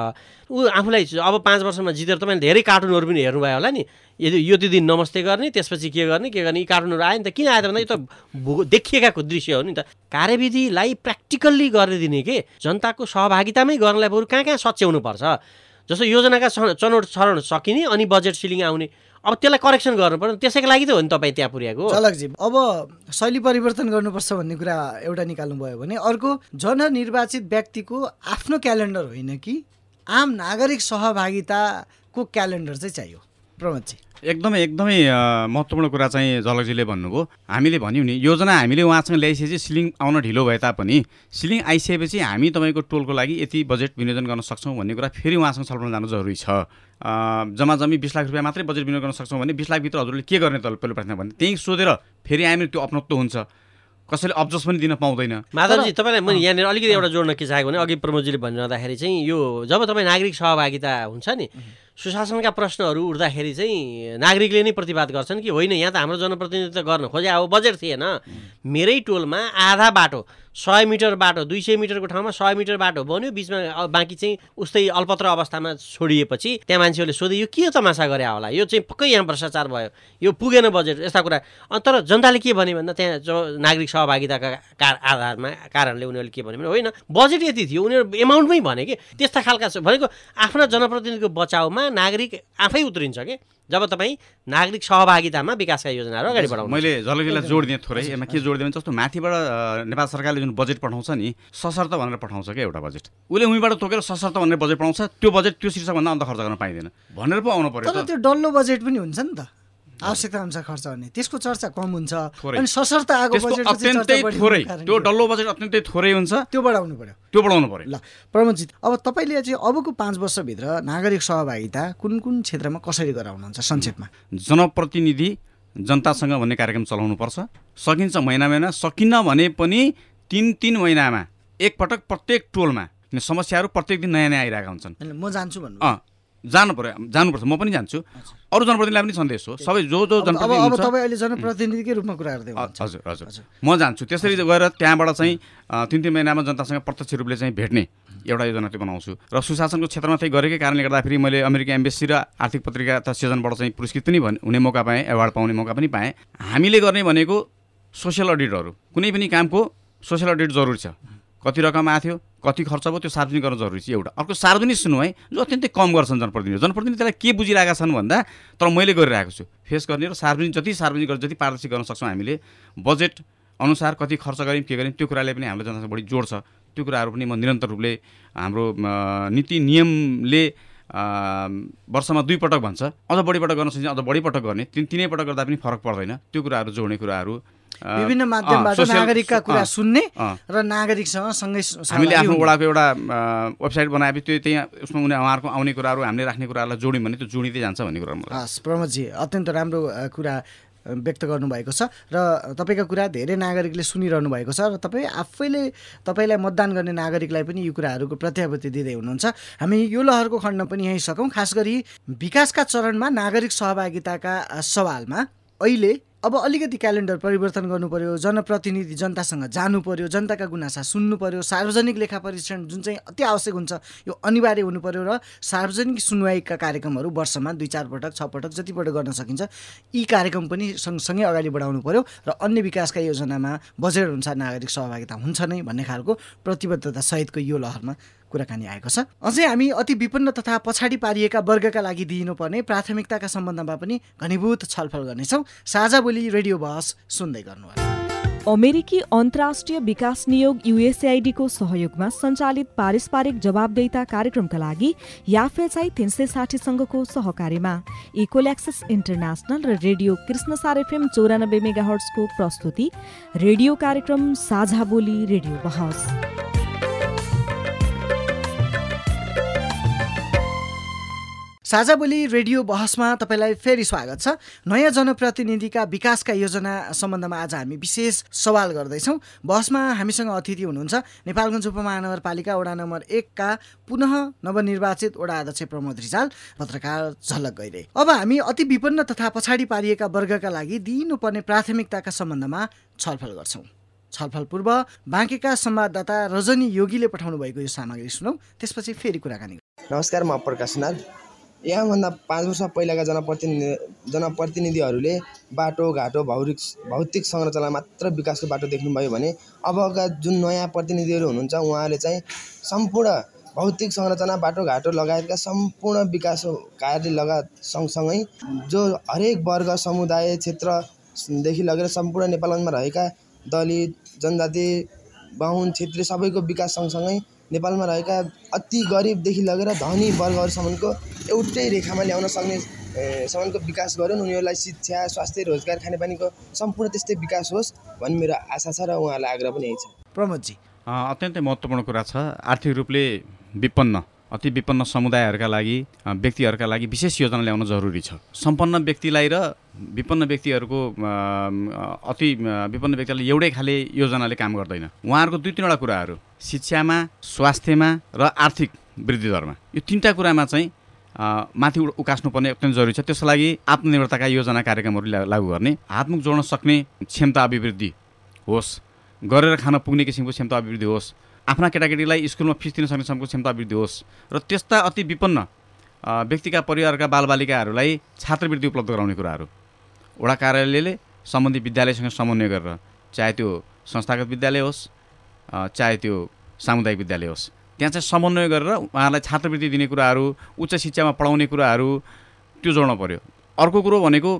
ऊ आफूलाई अब पाँच वर्षमा जितेर तपाईँले धेरै कार्टुनहरू पनि हेर्नुभयो होला नि। यदि यो त्यो दिन नमस्ते गर्ने त्यसपछि के गर्ने के गर्ने यी कार्टुनहरू आयो नि त किन आयो त भन्दा यो त देखिएकाको दृश्य हो नि त। कार्यविधिलाई प्र्याक्टिकल्ली गरिदिने के? जनताको सहभागितामै गर्नलाई बरु कहाँ कहाँ सच्याउनु पर्छ जस्तो योजनाका चनौट छनौट सकिने अनि बजेट सिलिङ आउने। अब त्यसलाई करेक्सन गर्नु पर्यो त्यसैको लागि त हो नि तपाईँ त्यहाँ पुर्याएको। चलकजी अब शैली परिवर्तन गर्नुपर्छ भन्ने कुरा एउटा निकाल्नु भयो भने अर्को जननिर्वाचित व्यक्तिको आफ्नो क्यालेन्डर होइन कि आम नागरिक सहभागिताको क्यालेन्डर चाहिँ चाहियो। प्रमोदजी। एकदमै एकदमै महत्त्वपूर्ण कुरा चाहिँ झलकजीले भन्नुभयो। हामीले भन्यौँ नि योजना हामीले उहाँसँग ल्याइसकेपछि सिलिङ आउन ढिलो भए तापनि सिलिङ आइसकेपछि हामी तपाईँको टोलको लागि यति बजेट विनियोजन गर्न सक्छौँ भन्ने कुरा फेरि उहाँसँग छलफल जानु जरुरी छ। जम्मा जम्मी बिस लाख रुपियाँ मात्रै बजेट विनियोग गर्न सक्छौँ भने बिस लाखभित्र हजुरले के गर्ने त पहिलो प्रश्न भने त्यहीँ सोधेर फेरि हामी त्यो अपनत्व हुन्छ। कसैले अब्जस पनि दिन पाउँदैन। माधवजी तपाईँलाई मैले यहाँनिर अलिकति एउटा जोड्न के चाहेको भने अघि प्रमोदजीले भनिरहँदाखेरि चाहिँ यो जब तपाईँ नागरिक सहभागिता हुन्छ नि सुशासनका प्रश्नहरू उठ्दाखेरि चाहिँ नागरिकले नै प्रतिवाद गर्छन् कि होइन यहाँ त हाम्रो जनप्रतिनिधित्व गर्न खोजे अब बजेट थिएन। मेरै टोलमा आधा बाटो। सय मिटर बाटो दुई सय मिटरको ठाउँमा सय मिटर बाटो बन्यो। बिचमा बाँकी चाहिँ उस्तै अल्पत्र अवस्थामा छोडिएपछि त्यहाँ मान्छेहरूले सोधे यो के तमासा गरे होला? यो चाहिँ पक्कै यहाँ भ्रष्टाचार भयो। यो पुगेन बजेट यस्ता कुरा। तर जनताले के भने भन्दा त्यहाँ जो नागरिक सहभागिताका आधारमा कारणले उनीहरूले के भन्यो भने होइन बजेट यति थियो उनीहरू एमाउन्टमै भने कि? त्यस्ता खालका भनेको आफ्ना जनप्रतिनिधिको बचाउमा नागरिक आफै उत्रिन्छ कि? जब तपाईँ नागरिक सहभागितामा विकासका योजनाहरू अगाडि बढाउनु मैले झलकीलाई जोड दिएँ थोरै। यसमा के जोड दिएँ जस्तो माथिबाट नेपाल सरकारले जुन बजेट पठाउँछ नि सशर्त भनेर पठाउँछ क्या एउटा बजेट। उसले उहीँबाट तोकेर सशर्त भनेर बजेट पठाउँछ त्यो बजेट त्यो शीर्षकभन्दा अन्त खर्च गर्न पाइँदैन। भनेर पो आउनु पर्यो त्यो डल्लो बजेट पनि हुन्छ नि त। आवश्यकता अनुसार खर्च गर्ने। त्यसको चर्चा कम हुन्छ। अनि सशर्त आएको बजेट अत्यन्तै थोरै। त्यो डल्लो बजेट अत्यन्तै थोरै हुन्छ। त्यो बढाउनु पर्यो। त्यो बढाउनु पर्यो। ल प्रमोदजित अब तपाईँले चाहिँ अबको पाँच वर्षभित्र नागरिक सहभागिता कुन कुन क्षेत्रमा कसरी गराउनुहुन्छ संक्षेपमा? जनप्रतिनिधि जनतासँग भन्ने कार्यक्रम चलाउनु पर्छ सकिन्छ महिना महिना सकिन्न भने पनि तिन तिन महिनामा एकपटक प्रत्येक टोलमा। समस्याहरू प्रत्येक दिन नयाँ नयाँ आइरहेका हुन्छन्। म जान्छु भन्नु। जानु पर्यो जानुपर्छ। म पनि जान्छु। अरू जनप्रतिनिधिलाई पनि सन्देश हो। सबै जो जो जनप्रतिनिधिकै रूपमा कुरा गर्दै हजुर हजुर। म जान्छु। त्यसरी गएर त्यहाँबाट चाहिँ तिन तिन महिनामा जनतासँग प्रत्यक्ष रूपले चाहिँ भेट्ने एउटा योजना चाहिँ बनाउँछु। र सुशासनको क्षेत्रमा चाहिँ गरेकै कारणले गर्दाखेरि मैले अमेरिका एम्बेसी र आर्थिक पत्रिका त सिजनबाट चाहिँ पुरस्कृत पनि हुने मौका पाएँ एवार्ड पाउने मौका पनि पाएँ। हामीले गर्ने भनेको सोसियल अडिटहरू कुनै पनि कामको सोसियल अडिट जरुरी छ। कति रकम आएको थियो? कति खर्च भयो त्यो सार्वजनिक गर्न जरुरी छ एउटा। अर्को सार्वजनिक सुन्नु है जो अत्यन्तै कम गर्छन् जनप्रतिनिधि जनप्रतिनिधि त्यसलाई के बुझिरहेका छन् भन्दा तर मैले गरिरहेको छु फेस गर्ने र सार्वजनिक जति सार्वजनिक जति पारदर्शी गर्न सक्छौँ हामीले बजेट अनुसार कति खर्च गऱ्यौँ के गऱ्यौँ त्यो कुराले पनि हाम्रो जनतासँग बढी जोड छ। त्यो कुराहरू पनि म निरन्तर रूपले हाम्रो नीति नियमले वर्षमा दुई पटक भन्छ। अझ बढी पटक गर्न सकिन्छ अझ बढी पटक गर्ने तिन तिनै पटक गर्दा पनि फरक पर्दैन। त्यो कुराहरू जोड्ने कुराहरू विभिन्न माध्यमबाट नागरिकका कुरा सुन्ने र नागरिकसँग सँगै हामीले आफ्नो वडाको एउटा वेबसाइट बनाएपछि त्यो त्यहाँ उसमा उनी उहाँहरूको आउने कुराहरू हामीले राख्ने कुराहरूलाई जोड्यौँ भने त्यो जोडिँदै जान्छ भन्ने कुरा हस् प्रमोदजी अत्यन्त राम्रो कुरा व्यक्त गर्नुभएको छ र तपाईँको कुरा धेरै नागरिकले सुनिरहनु भएको छ र तपाईँ आफैले तपाईँलाई मतदान गर्ने नागरिकलाई पनि यो कुराहरूको प्रत्याभूति दिँदै हुनुहुन्छ। हामी यो लहरको खण्ड पनि यहीँ सकौँ खास गरी विकासका चरणमा नागरिक सहभागिताका सवालमा अहिले अब अलिकति क्यालेन्डर परिवर्तन गर्नु पर्यो जनप्रतिनिधि जनतासँग जानु पर्यो जनताका गुनासा सुन्नु पर्यो सार्वजनिक लेखा परीक्षण जुन चाहिँ अति आवश्यक हुन्छ यो अनिवार्य हुनु पर्यो र सार्वजनिक सुनवाईका कार्यक्रमहरू वर्षमा दुई चार पटक छ पटक जतिपटक गर्न सकिन्छ यी कार्यक्रम पनि सँगसँगै अगाडि बढाउनु पर्यो र अन्य विकासका योजनामा बजेट अनुसार नागरिक सहभागिता हुन्छ नै भन्ने खालको प्रतिबद्धता सहितको यो लहरमा कुराकानी आएको छ। अझै हामी अति विपन्न तथा पछाडि पारिएका वर्गका लागि दिइनुपर्ने प्राथमिकताका सम्बन्धमा पनि घनीभूत छलफल गर्नेछौँ। साझा बोली रेडियो बहस सुन्दै गर्नुहोला। अमेरिकी अन्तर्राष्ट्रिय विकास नियोग युएसएआइडीको सहयोगमा सञ्चालित पारस्परिक जवाबदेता कार्यक्रमका लागि याफेचाइ तिन सय साठी सङ्घको सहकारीमा इकोल्याक्सिस इन्टरनेसनल र रेडियो कृष्णसार एफएम चौरानब्बे मेगाहर्ट्सको प्रस्तुति रेडियो कार्यक्रम साझा बोली रेडियो बहस। साझा बोली रेडियो बहसमा तपाईँलाई फेरि स्वागत छ। नयाँ जनप्रतिनिधिका विकासका योजना सम्बन्धमा आज हामी विशेष सवाल गर्दैछौँ। बहसमा हामीसँग अतिथि हुनुहुन्छ नेपालगञ्ज उपमहानगरपालिका वडा नम्बर एकका पुनः नवनिर्वाचित वडा अध्यक्ष प्रमोद रिजाल पत्रकार झलक गइरे अब हामी अति विपन्न तथा पछाडि पारिएका वर्गका लागि दिइनुपर्ने प्राथमिकताका सम्बन्धमा छलफल गर्छौँ। छलफल पूर्व बाँकेका संवाददाता रजनी योगीले पठाउनु भएको यो सामग्री सुनौ त्यसपछि फेरि कुराकानी नमस्कार म प्रकाश यहाँभन्दा पाँच वर्ष पहिलाका जनप्रतिनिधि जनप्रतिनिधिहरूले बाटोघाटो भौतिक भौतिक संरचना मात्र विकासको बाटो देख्नुभयो भने अबका जुन नयाँ प्रतिनिधिहरू हुनुहुन्छ उहाँले चाहिँ सम्पूर्ण भौतिक संरचना बाटोघाटो लगायतका सम्पूर्ण विकास कार्य लगायत सँगसँगै जो हरेक वर्ग समुदाय क्षेत्रदेखि लगेर सम्पूर्ण नेपालमा रहेका दलित जनजाति बाहुन छेत्री सबैको विकास सँगसँगै नेपालमा रहेका अति गरिबदेखि लगेर धनी वर्गहरूसम्मको एउटै रेखामा ल्याउन सक्ने सम्मको विकास गरून्। उनीहरूलाई शिक्षा स्वास्थ्य रोजगार खानेपानीको सम्पूर्ण त्यस्तै विकास होस् भन्ने मेरो आशा छ र उहाँलाई आग्रह पनि यही छ। प्रमोदजी। अत्यन्तै महत्त्वपूर्ण कुरा छ। आर्थिक रूपले विपन्न अति विपन्न समुदायहरूका लागि व्यक्तिहरूका लागि विशेष योजना ल्याउन जरुरी छ। सम्पन्न व्यक्तिलाई र विपन्न व्यक्तिहरूको अति विपन्न व्यक्तिलाई एउटै खाले योजनाले काम गर्दैन। उहाँहरूको दुई तिनवटा कुराहरू शिक्षामा स्वास्थ्यमा र आर्थिक वृद्धि दरमा। यो तिनवटा कुरामा चाहिँ माथि उकास्नुपर्ने अत्यन्त जरुरी छ। त्यसको लागि आत्मनिर्भरताका योजना कार्यक्रमहरू लागू गर्ने हातमुख जोड्न सक्ने क्षमता अभिवृद्धि होस् गरेर खान पुग्ने किसिमको क्षमता अभिवृद्धि होस् आफ्ना केटाकेटीलाई स्कुलमा फिस दिन सक्ने सम्मको क्षमता वृद्धि होस् र त्यस्ता अति विपन्न व्यक्तिका परिवारका बालबालिकाहरूलाई छात्रवृत्ति उपलब्ध गराउने कुराहरू। वडा कार्यालयले सम्बन्धित विद्यालयसँग समन्वय गरेर चाहे त्यो संस्थागत विद्यालय होस् चाहे त्यो सामुदायिक विद्यालय होस् त्यहाँ चाहिँ समन्वय गरेर उहाँहरूलाई छात्रवृत्ति दिने कुराहरू उच्च शिक्षामा पढाउने कुराहरू त्यो जोड्न पऱ्यो अर्को कुरो भनेको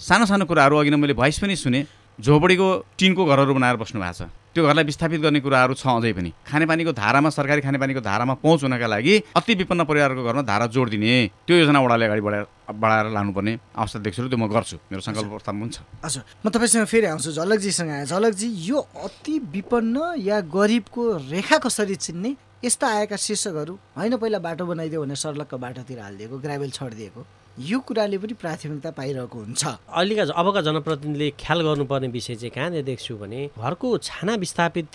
सानो सानो कुराहरू अघि नै मैले भोइस पनि सुने झोपडीको टिनको घरहरू बनाएर बस्नु भएको छ। त्यो घरलाई विस्थापित गर्ने कुराहरू छ अझै पनि। खानेपानीको धारामा सरकारी खानेपानीको धारामा पहुँच हुनका लागि अति विपन्न परिवारको घरमा धारा जोड दिने त्यो योजना वडाले अगाडि बढाएर बढाएर लानुपर्ने अवस्था देख्छु त्यो म गर्छु। मेरो सङ्कल्प प्रस्ताव पनि छ हजुर। म तपाईँसँग फेरि आउँछु झलकजीसँग झलकजी यो अति विपन्न या गरिबको रेखा कसरी चिन्ने? यस्ता आएका शीर्षकहरू होइन पहिला बाटो बनाइदियो भने सर्लकको बाटोतिर हालिदिएको ग्राभेल छोडिदिएको। यो कुराले पनि प्राथमिकता पाइरहेको हुन्छ। अहिलेका अबका जनप्रतिनिधिले ख्याल गर्नुपर्ने विषय चाहिँ कहाँनिर देख्छु भने घरको छाना विस्थापित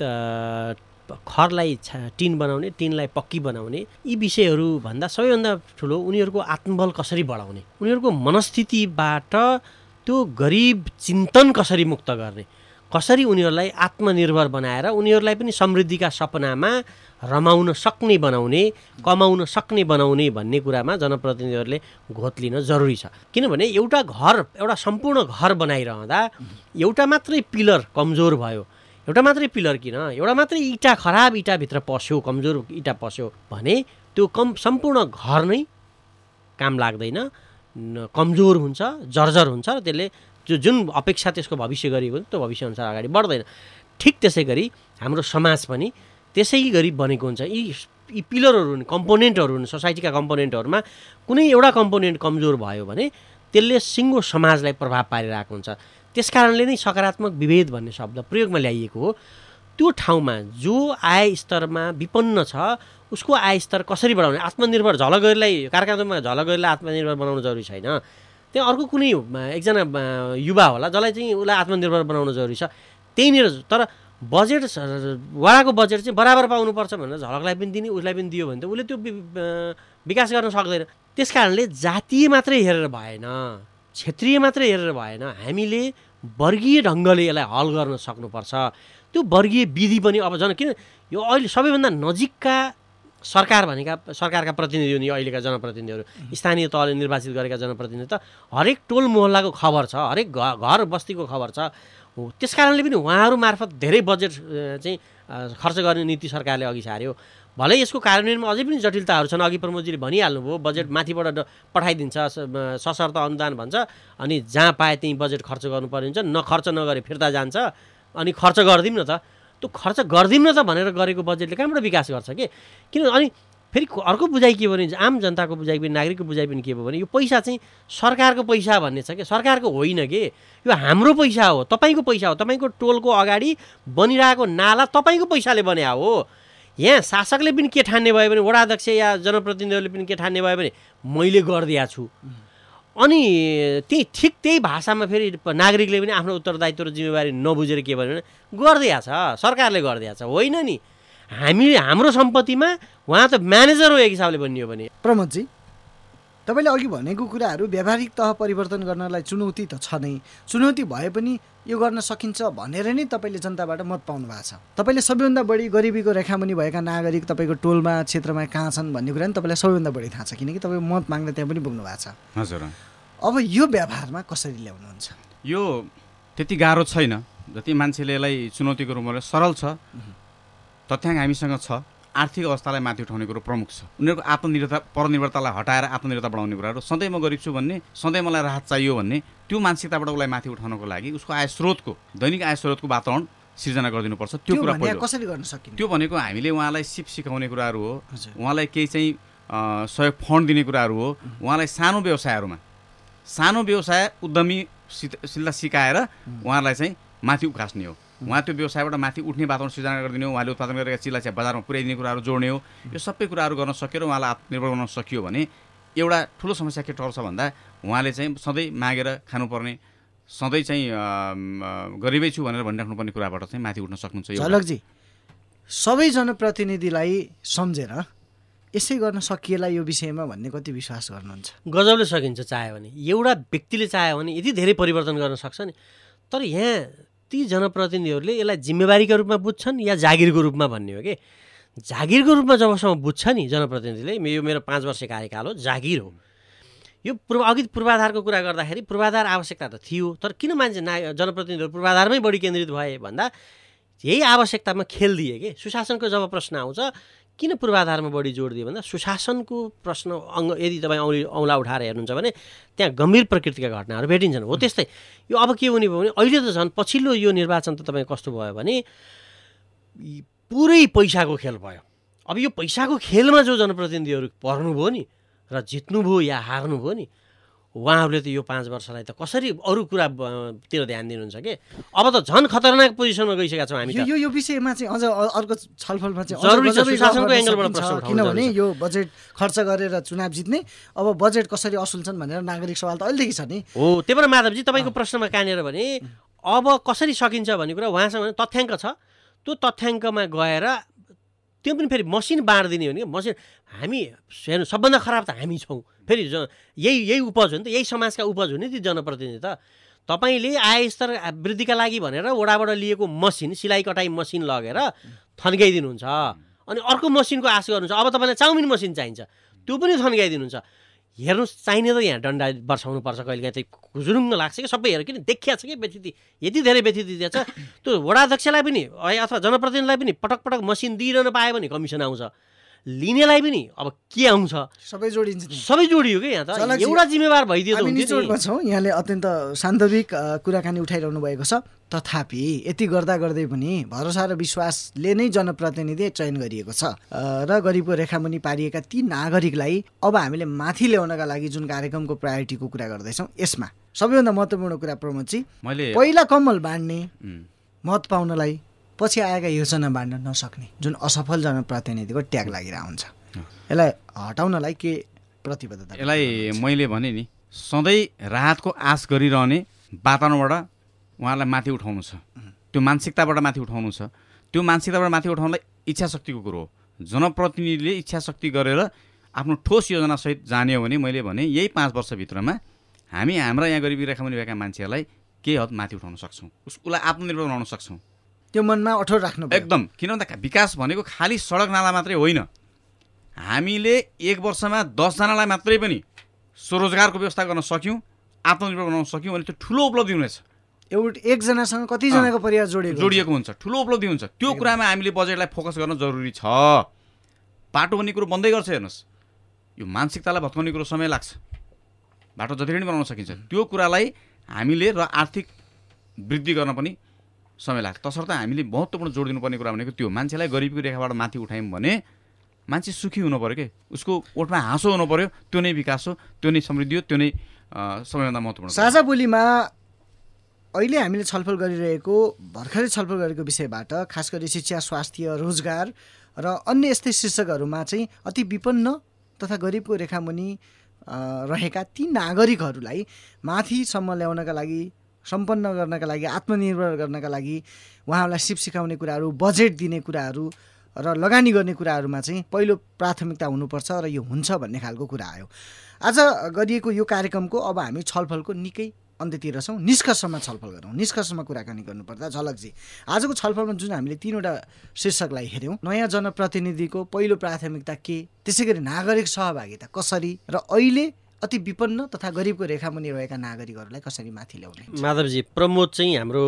खरलाई टिन बनाउने टिनलाई पक्की बनाउने यी विषयहरूभन्दा सबैभन्दा ठुलो उनीहरूको आत्मबल कसरी बढाउने उनीहरूको मनस्थितिबाट त्यो गरिब चिन्तन कसरी मुक्त गर्ने कसरी उनीहरूलाई आत्मनिर्भर बनाएर उनीहरूलाई पनि समृद्धिका सपनामा रमाउन सक्ने बनाउने कमाउन सक्ने बनाउने भन्ने कुरामा जनप्रतिनिधिहरूले घोत लिन जरुरी छ। किनभने एउटा घर एउटा सम्पूर्ण घर बनाइरहँदा एउटा मात्रै पिलर कमजोर भयो। एउटा मात्रै पिलर किन? एउटा मात्रै इँटा खराब इँटाभित्र पस्यो कमजोर इँटा पस्यो भने त्यो कम सम्पूर्ण घर नै काम लाग्दैन कमजोर हुन्छ जर्जर हुन्छ र त्यसले जो जुन अपेक्षा त्यसको भविष्य गरिएको त्यो भविष्यअनुसार अगाडि बढ्दैन। ठिक त्यसै गरी हाम्रो समाज पनि त्यसै गरी बनेको हुन्छ। यी यी पिलरहरू कम्पोनेन्टहरू हुन् सोसाइटीका कम्पोनेन्टहरूमा कुनै एउटा कम्पोनेन्ट कमजोर भयो भने त्यसले सिङ्गो समाजलाई प्रभाव पारिरहेको हुन्छ। त्यस कारणले नै सकारात्मक विभेद भन्ने शब्द प्रयोगमा ल्याइएको हो। त्यो ठाउँमा जो आय स्तरमा विपन्न छ उसको आय स्तर कसरी बढाउने? आत्मनिर्भर झलगरीलाई कारखानामा झलगरीलाई आत्मनिर्भर बनाउनु जरुरी छैन। त्यहाँ अर्को कुनै एकजना युवा होला जसलाई चाहिँ उसलाई आत्मनिर्भर बनाउनु जरुरी छ। त्यहीँनिर तर बजेट वडाको बजेट चाहिँ बराबर पाउनुपर्छ भनेर झलकलाई पनि दिने उसलाई पनि दियो भने त उसले त्यो विकास गर्न सक्दैन। त्यस कारणले जातीय मात्रै हेरेर भएन क्षेत्रीय मात्रै हेरेर भएन हामीले वर्गीय ढङ्गले यसलाई हल गर्न सक्नुपर्छ। त्यो वर्गीय विधि पनि अब झन् किन यो अहिले सबैभन्दा नजिकका सरकार भनेका सरकारका प्रतिनिधि हुने अहिलेका जनप्रतिनिधिहरू स्थानीय तहले निर्वाचित गरेका जनप्रतिनिधि त हरेक टोल मोहल्लाको खबर छ हरेक घर बस्तीको खबर छ। त्यस कारणले पनि उहाँहरू मार्फत धेरै बजेट चाहिँ खर्च गर्ने नीति सरकारले अघि सार्यो। भलै यसको कार्यान्वयनमा अझै पनि जटिलताहरू छन्। अघि प्रमोदजीले भनिहाल्नुभयो बजेट माथिबाट पठाइदिन्छ सशर्त अनुदान भन्छ अनि जहाँ पाए त्यहीँ बजेट खर्च गर्नुपर्ने हुन्छ। न खर्च नगरे फिर्ता जान्छ अनि खर्च गरिदिउँ न त। त्यो खर्च गरिदिउँ न त भनेर गरेको बजेटले कहाँबाट विकास गर्छ कि? किन अनि फेरि अर्को बुझाइ के भने आम जनताको बुझाइ पनि नागरिकको बुझाइ पनि के भयो भने यो पैसा चाहिँ सरकारको पैसा भन्ने छ कि सरकारको होइन कि? यो हाम्रो पैसा हो तपाईँको पैसा हो तपाईँको टोलको अगाडि बनिरहेको नाला तपाईँको पैसाले बन्या हो। यहाँ शासकले पनि के ठान्ने भयो भने वडाध्यक्ष या जनप्रतिनिधिहरूले पनि के ठान्ने भयो भने मैले गरिदिएको छु। अनि त्यही ठिक त्यही भाषामा फेरि नागरिकले पनि आफ्नो उत्तरदायित्व र जिम्मेवारी नबुझेर के भन्यो भने गरिदिएको छ सरकारले गरिदिएको छ। होइन नि। हामी हाम्रो सम्पत्तिमा उहाँ त म्यानेजर हो एक हिसाबले भनियो भने। प्रमोदजी तपाईँले अघि भनेको कुराहरू व्यावहारिक तह परिवर्तन गर्नलाई चुनौती त छ नै। चुनौती भए पनि यो गर्न सकिन्छ भनेर नै तपाईँले जनताबाट मत पाउनु भएको छ। तपाईँले सबैभन्दा बढी गरिबीको रेखामुनि भएका नागरिक तपाईँको टोलमा क्षेत्रमा कहाँ छन् भन्ने कुरा नि तपाईँलाई सबैभन्दा बढी थाहा छ किनकि तपाईँ मत माग्दा त्यहाँ पनि पुग्नु भएको छ। हजुर। अब यो व्यवहारमा कसरी ल्याउनुहुन्छ? यो त्यति गाह्रो छैन। जति मान्छेले यसलाई चुनौतीको रूपमा सरल छ। तथ्याङ्क हामीसँग छ। आर्थिक अवस्थालाई माथि उठाउने कुरो प्रमुख छ। उनीहरूको आत्मनिर्भरता परनिर्भरतालाई हटाएर आत्मनिर्भरता बढाउने कुराहरू। सधैँ म गरिब छु भन्ने सधैँ मलाई राहत चाहियो भन्ने त्यो मानसिकताबाट उसलाई माथि उठाउनको लागि उसको आय स्रोतको दैनिक आय स्रोतको वातावरण सिर्जना गरिदिनुपर्छ। त्यो कुरा कसरी गर्न सकिन्छ त्यो भनेको हामीले उहाँलाई सिप सिकाउने कुराहरू हो। उहाँलाई केही चाहिँ सहयोग फन्ड दिने कुराहरू हो। उहाँलाई सानो व्यवसायहरूमा सानो व्यवसाय उद्यमीसित सिकाएर उहाँहरूलाई चाहिँ माथि उकास्ने हो। उहाँ त्यो व्यवसायबाट माथि उठ्ने वातावरण सृजना गरिदिने हो उहाँले उत्पादन गरेका चिल्ला चिया बजारमा पुर्याइदिने कुराहरू जोड्ने हो। यो सबै कुराहरू गर्न सकेर उहाँलाई आत्मनिर्भर बनाउन सकियो भने एउटा ठुलो समस्या के टर्छ भन्दा उहाँले चाहिँ सधैँ मागेर खानुपर्ने सधैँ चाहिँ गरिबै छु भनेर भनिराख्नुपर्ने कुराबाट चाहिँ माथि उठ्न सक्नुहुन्छ झलकजी सबै जनप्रतिनिधिलाई सम्झेर यसै गर्न सकिएला यो विषयमा भन्ने कति विश्वास गर्नुहुन्छ? गजबले सकिन्छ चाह्यो भने एउटा व्यक्तिले चाह्यो भने यति धेरै परिवर्तन गर्न सक्छ नि। तर यहाँ ती जनप्रतिनिधिहरूले यसलाई जिम्मेवारीको रूपमा बुझ्छन् या जागिरको रूपमा भन्ने हो कि? जागिरको रूपमा जबसम्म बुझ्छ नि जनप्रतिनिधिले यो मेरो पाँच वर्ष कार्यकाल हो जागिर हो। यो पूर्व अघि पूर्वाधारको कुरा गर्दाखेरि पूर्वाधार आवश्यकता त थियो तर किन मान्छे ना जनप्रतिनिधिहरू पूर्वाधारमै बढी केन्द्रित भए भन्दा यही आवश्यकतामा खेल दिए कि? सुशासनको जब प्रश्न आउँछ किन पूर्वाधारमा बढी जोड दियो भन्दा सुशासनको प्रश्न अङ्ग यदि तपाईँ औली औँला उठाएर हेर्नुहुन्छ भने त्यहाँ गम्भीर प्रकृतिका घटनाहरू भेटिन्छन्। हो त्यस्तै। यो अब के हुने भयो भने अहिले त झन् पछिल्लो यो निर्वाचन त तपाईँ कस्तो भयो भने पुरै पैसाको खेल भयो। अब यो पैसाको खेलमा जो जनप्रतिनिधिहरू पर्नुभयो नि र जित्नुभयो या हार्नुभयो नि उहाँहरूले त यो पाँच वर्षलाई त कसरी अरू कुरातिर ध्यान दिनुहुन्छ कि? अब त झन् खतरनाक पोजिसनमा गइसकेका छौँ हामी यो यो विषयमा चाहिँ अझ अर्को छलफलमा चाहिँ जरुरी छ सुशासनको एङ्गलबाट प्रश्न किनभने यो बजेट खर्च गरेर चुनाव जित्ने अब बजेट कसरी असुल्छन् भनेर नागरिक सवाल त अहिलेदेखि छ नि। हो त्यही भएर माधवजी तपाईँको प्रश्नमा कहाँनिर भने अब कसरी सकिन्छ भन्ने कुरा उहाँसँग तथ्याङ्क छ। त्यो तथ्याङ्कमा गएर त्यो पनि फेरि मसिन बाँडिदिने हो भने मसिन हामी हेर्नु सबभन्दा खराब त हामी छौँ। फेरि यही यही उपज हो नि त यही समाजका उपज हो नि ती जनप्रतिनिधि त। तपाईँले आय स्तर वृद्धिका लागि भनेर वडाबाट लिएको मसिन सिलाइ कटाइ मसिन लगेर थन्काइदिनुहुन्छ। अनि अर्को मसिनको आश गर्नुहुन्छ। अब तपाईँलाई चाउमिन मसिन चाहिन्छ। त्यो पनि थन्काइदिनुहुन्छ। हेर्नुहोस् चाहिने त यहाँ डन्डा बर्साउनु पर्छ कहिले काहीँ चाहिँ जुरुङ्ग लाग्छ कि सबै हेर किन देखिया छ कि व्यतिथि? यति धेरै व्यतिथि दिएछ। त्यो वडाध्यक्षलाई पनि अथवा जनप्रतिनिधिलाई पनि पटक पटक मसिन दिइरहनु पायो भने कमिसन आउँछ। लिनेलाई पनि अब के आउँछ? सबै जोडिन्छ। सबै जोडियो कि यहाँ त। एउटा जिम्मेवार भइदियो छौँ। यहाँले अत्यन्त सान्दर्भिक कुराकानी उठाइरहनु भएको छ। तथापि यति गर्दा गर्दै पनि भरोसा र विश्वासले नै जनप्रतिनिधि चयन गरिएको छ। र गरिबको रेखामुनि पारिएका ती नागरिकलाई अब हामीले माथि ल्याउनका लागि जुन कार्यक्रमको प्रायोरिटीको कुरा गर्दैछौँ यसमा सबैभन्दा महत्त्वपूर्ण कुरा प्रमोदजी मैले पहिला कमल बाँड्ने मत पाउनलाई पछि आएका योजना बाँड्न नसक्ने जुन असफल जनप्रतिनिधिको ट्याग लागिरहेको हुन्छ यसलाई हटाउनलाई के प्रतिबद्धता? यसलाई मैले भने नि सधैँ राहतको आश गरिरहने वातावरणबाट उहाँलाई माथि उठाउनु छ। त्यो मानसिकताबाट माथि उठाउनु छ। त्यो मानसिकताबाट माथि उठाउनलाई इच्छा शक्तिको कुरो हो। जनप्रतिनिधिले इच्छा शक्ति गरेर आफ्नो ठोस योजनासहित जाने हो भने मैले भने यही पाँच वर्षभित्रमा हामी हाम्रा यहाँ गरिबी रेखामुनि भएका मान्छेहरूलाई केही हद माथि उठाउन सक्छौँ। उस उसलाई आत्मनिर्भर बनाउन सक्छौँ। त्यो मनमा अठोट राख्नु। एकदम। किन भन्दा विकास भनेको खालि सडक नाला मात्रै होइन। हामीले एक वर्षमा दसजनालाई मात्रै पनि स्वरोजगारको व्यवस्था गर्न सक्यौँ आत्मनिर्भर बनाउन सक्यौँ भने त्यो ठुलो उपलब्धि हुनेछ। एउटा एकजनासँग कतिजनाको परिवार जोडिएको? जोडिएको हुन्छ। ठुलो उपलब्धि हुन्छ। त्यो कुरामा हामीले बजेटलाई फोकस गर्न जरुरी छ। बाटो भन्ने कुरो बन्दै गर्छ हेर्नुहोस्। यो मानसिकतालाई भत्काउने कुरो समय लाग्छ। बाटो जति पनि बनाउन सकिन्छ। त्यो कुरालाई हामीले र आर्थिक वृद्धि गर्न पनि समय लाग्छ। तसर्थ हामीले महत्त्वपूर्ण जोड दिनुपर्ने कुरा भनेको त्यो। मान्छेलाई गरिबीको रेखाबाट माथि उठायौँ भने मान्छे सुखी हुनु पऱ्यो के? उसको ओठमा हाँसो हुनु पऱ्यो त्यो नै विकास हो त्यो नै समृद्धि हो त्यो नै सबैभन्दा महत्त्वपूर्ण। साझा बोलीमा अहिले हामीले छलफल गरिरहेको भर्खरै छलफल गरेको विषयबाट खास गरी शिक्षा स्वास्थ्य रोजगार र अन्य यस्तै शीर्षकहरूमा चाहिँ अति विपन्न तथा गरिबको रेखामुनि रहेका ती नागरिकहरूलाई माथिसम्म ल्याउनका लागि सम्पन्न गर्नका लागि आत्मनिर्भर गर्नका लागि उहाँहरूलाई सिप सिकाउने कुराहरू बजेट दिने कुराहरू र लगानी गर्ने कुराहरूमा चाहिँ पहिलो प्राथमिकता हुनुपर्छ र यो हुन्छ भन्ने खालको कुरा आयो। आज गरिएको यो कार्यक्रमको अब हामी छलफलको निकै अन्त्यतिर छौँ। निष्कर्षमा छलफल गरौँ। निष्कर्षमा कुराकानी गर्नुपर्दा झलकजी आजको छलफलमा जुन हामीले तिनवटा शीर्षकलाई हेऱ्यौँ नयाँ जनप्रतिनिधिको पहिलो प्राथमिकता के? त्यसै गरी नागरिक सहभागिता कसरी? र अहिले अति विपन्न तथा गरिबको रेखामुनि रहेका नागरिकहरूलाई कसरी माथि ल्याउने माधवजी प्रमोद चाहिँ हाम्रो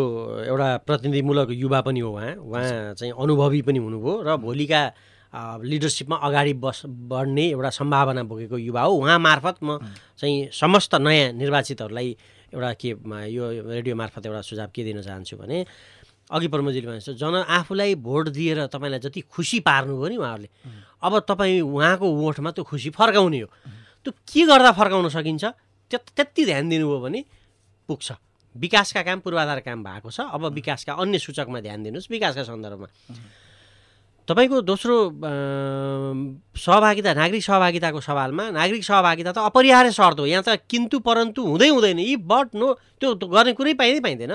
एउटा प्रतिनिधिमूलक युवा पनि हो उहाँ। उहाँ चाहिँ अनुभवी पनि हुनुभयो र भोलिका लिडरसिपमा अगाडि बस बढ्ने एउटा सम्भावना बोकेको युवा हो। उहाँ मार्फत म चाहिँ समस्त नयाँ निर्वाचितहरूलाई एउटा के यो रेडियो मार्फत एउटा सुझाव के दिन चाहन्छु भने अघि प्रमोदजीले भनेको जन आफूलाई भोट दिएर तपाईँलाई जति खुसी पार्नुभयो नि उहाँहरूले अब तपाईँ उहाँको वोटमा त्यो खुसी फर्काउने हो। त्यो के गर्दा फर्काउन सकिन्छ? त्यत त्यति ध्यान दिनुभयो भने पुग्छ। विकासका काम पूर्वाधार काम भएको छ। अब विकासका अन्य सूचकमा ध्यान दिनुहोस् विकासका सन्दर्भमा। तपाईँको दोस्रो सहभागिता नागरिक सहभागिताको सवालमा नागरिक सहभागिता त अपरिहार्य शर्त हो। यहाँ त किन्तु परन्तु हुँदै हुँदैन यी बट नो त्यो गर्ने कुरै पाइँदै पाइँदैन।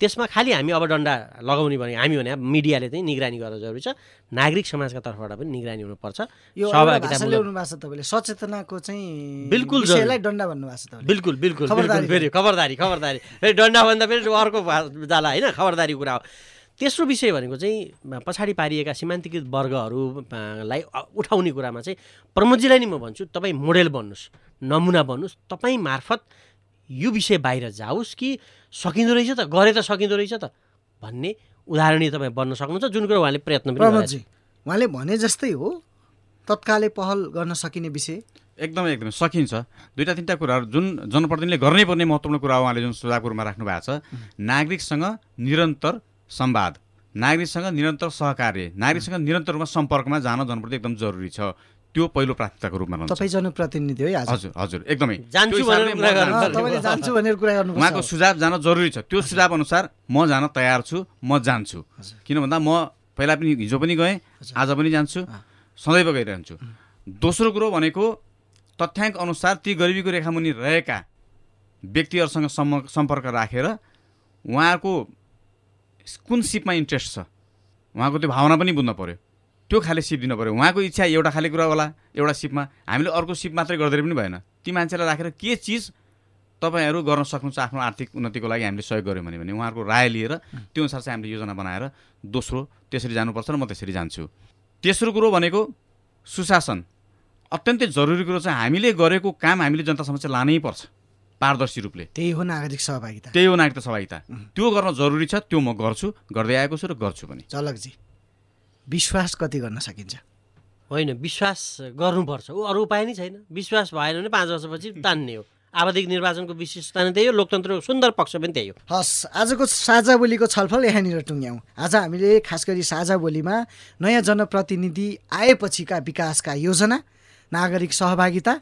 त्यसमा खालि हामी अब डन्डा लगाउने भने हामी भने मिडियाले चाहिँ निगरानी गर्न जरुरी छ। नागरिक समाजका तर्फबाट पनि निगरानी हुनुपर्छ। यो तपाईँले सचेतनाको चाहिँ बिल्कुल डन्डा भन्नुभएको छ बिल्कुल बिल्कुल खबरदारी। फेरि खबरदारी खबरदारी। फेरि डन्डा भन्दा फेरि अर्को जाला होइन? खबरदारी कुरा हो। तेस्रो विषय भनेको चाहिँ पछाडि पारिएका सीमान्तकृत वर्गहरूलाई उठाउने कुरामा चाहिँ प्रमोदजीलाई नि म भन्छु तपाईँ मोडेल बन्नुहोस् नमुना बन्नुहोस् तपाईँ मार्फत यो विषय बाहिर जाओस् कि सकिँदो रहेछ त गरे त सकिँदो रहेछ त भन्ने उदाहरणीय तपाईँ बन्न सक्नुहुन्छ जुन कुरो उहाँले प्रयत्न पनि उहाँले भने जस्तै हो तत्कालै पहल गर्न सकिने विषय? एकदमै एकदमै सकिन्छ। दुईवटा तिनवटा कुराहरू जुन जनप्रतिनिधिले गर्नै पर्ने महत्त्वपूर्ण कुरा उहाँले जुन सुझावको रूपमा राख्नु भएको छ नागरिकसँग निरन्तर संवाद नागरिकसँग निरन्तर सहकार्य नागरिकसँग निरन्तर रूपमा सम्पर्कमा जान जनप्रति एकदम जरुरी छ। त्यो पहिलो प्राथमिकताको रूपमा रहन्छ। तपाईँ जनप्रतिनिधि हो हजुर हजुर एकदमै। जान्छु भनेर कुरा जान्छु। गर्नु अँ, तपाईँले जान्छु भनेर कुरा गर्नु उहाँको सुझाव जान जरुरी छ। त्यो सुझाव अनुसार म जान तयार छु म जान्छु। किन भन्दा म पहिला पनि हिजो पनि गएँ आज पनि जान्छु सदैव गइरहन्छु। दोस्रो कुरो भनेको तथ्याङ्क अनुसार ती गरिबीको रेखामुनि रहेका व्यक्तिहरूसँग सम्पर्क राखेर उहाँको कुन सिपमा इन्ट्रेस्ट छ? उहाँको त्यो भावना पनि बुझ्न पऱ्यो त्यो खाले सिप दिनु पऱ्यो उहाँको इच्छा एउटा खाले कुरा होला एउटा सिपमा। हामीले अर्को सिप मात्रै गर्दै पनि भएन। ती मान्छेलाई राखेर के चिज तपाईँहरू गर्न सक्नुहुन्छ आफ्नो आर्थिक उन्नतिको लागि हामीले सहयोग गऱ्यौँ भने उहाँहरूको राय लिएर त्यो अनुसार चाहिँ हामीले योजना बनाएर दोस्रो त्यसरी जानुपर्छ र म त्यसरी जान्छु। तेस्रो कुरो भनेको सुशासन। अत्यन्तै जरुरी कुरो चाहिँ हामीले गरेको काम हामीले जनता समक्ष लानै पर्छ पारदर्शी रूपले। त्यही हो नागरिक सहभागिता। त्यही हो नागरिकता सहभागिता। त्यो गर्न जरुरी छ त्यो म गर्छु गर्दै आएको छु र गर्छु पनि। झलकजी विश्वास कति गर्न सकिन्छ? होइन विश्वास गर्नुपर्छ। ऊ अरू उपाय नै छैन। विश्वास भएन भने पाँच वर्षपछि तान्ने हो। आवधिक निर्वाचनको विशेषता नै त्यही हो। लोकतन्त्रको सुन्दर पक्ष पनि त्यही हो। हस् आजको साझा बोलीको छलफल यहाँनिर टुङ्ग्यौँ आज हामीले खास गरी साझा बोलीमा नयाँ जनप्रतिनिधि आएपछिका विकासका योजना नागरिक सहभागिता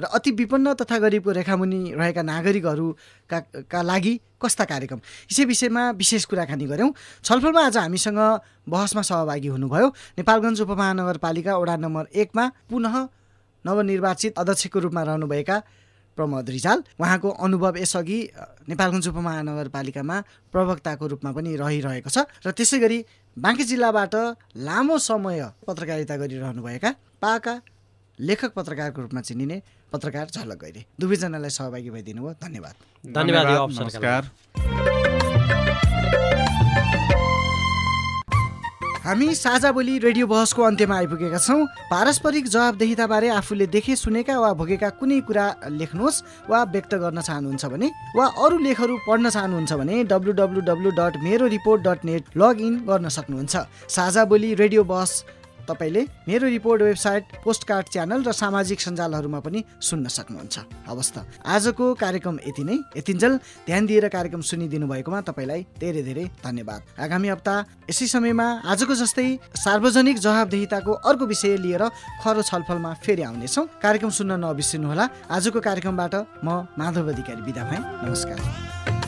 र अति विपन्न तथा गरिबको रेखामुनि रहेका नागरिकहरूका का लागि कस्ता कार्यक्रम? यसै विषयमा विशेष कुराकानी गऱ्यौँ। छलफलमा आज हामीसँग बहसमा सहभागी हुनुभयो। नेपालगञ्ज उपमहानगरपालिका वडा नम्बर एकमा पुनः नवनिर्वाचित अध्यक्षको रूपमा रहनुभएका प्रमोद रिजाल। उहाँको अनुभव यसअघि नेपालगञ्ज उपमहानगरपालिकामा प्रवक्ताको रूपमा पनि रहिरहेको छ र त्यसै गरी बाँकी जिल्लाबाट लामो समय पत्रकारिता गरिरहनुभएका पाका लेखक पत्रकारको रूपमा चिनिने पत्रकार झलक गैरे। दुवैजनालाई सहभागी भइदिनु भयो। धन्यवाद। धन्यवाद यो धन्यवाद, अवसरका नमस्कार। हामी साझा बोली रेडियो बहसको अन्त्यमा आइपुगेका छौँ। पारस्परिक जवाबदेहिताबारे आफूले देखे सुनेका वा भोगेका कुनै कुरा लेख्नुहोस् वा व्यक्त गर्न चाहनुहुन्छ भने वा अरू लेखहरू पढ्न चाहनुहुन्छ भने W W W dot Mero report dot net login गर्न सक्नुहुन्छ। साझा बोली रेडियो बहस तपाईँले मेरो रिपोर्ट वेबसाइट पोस्टकार्ड च्यानल र सामाजिक सञ्जालहरूमा पनि सुन्न सक्नुहुन्छ। हवस् त। आजको कार्यक्रम यति नै। यतिन्जेल ध्यान दिएर कार्यक्रम सुनिदिनु भएकोमा तपाईँलाई धेरै धेरै धन्यवाद। आगामी हप्ता यसै समयमा आजको जस्तै सार्वजनिक जवाबदेहिताको अर्को विषय लिएर खरो छलफलमा फेरि आउनेछौँ। कार्यक्रम सुन्न नबिर्सिनुहोला। आजको कार्यक्रमबाट म माधव अधिकारी बिदा भएँ। नमस्कार।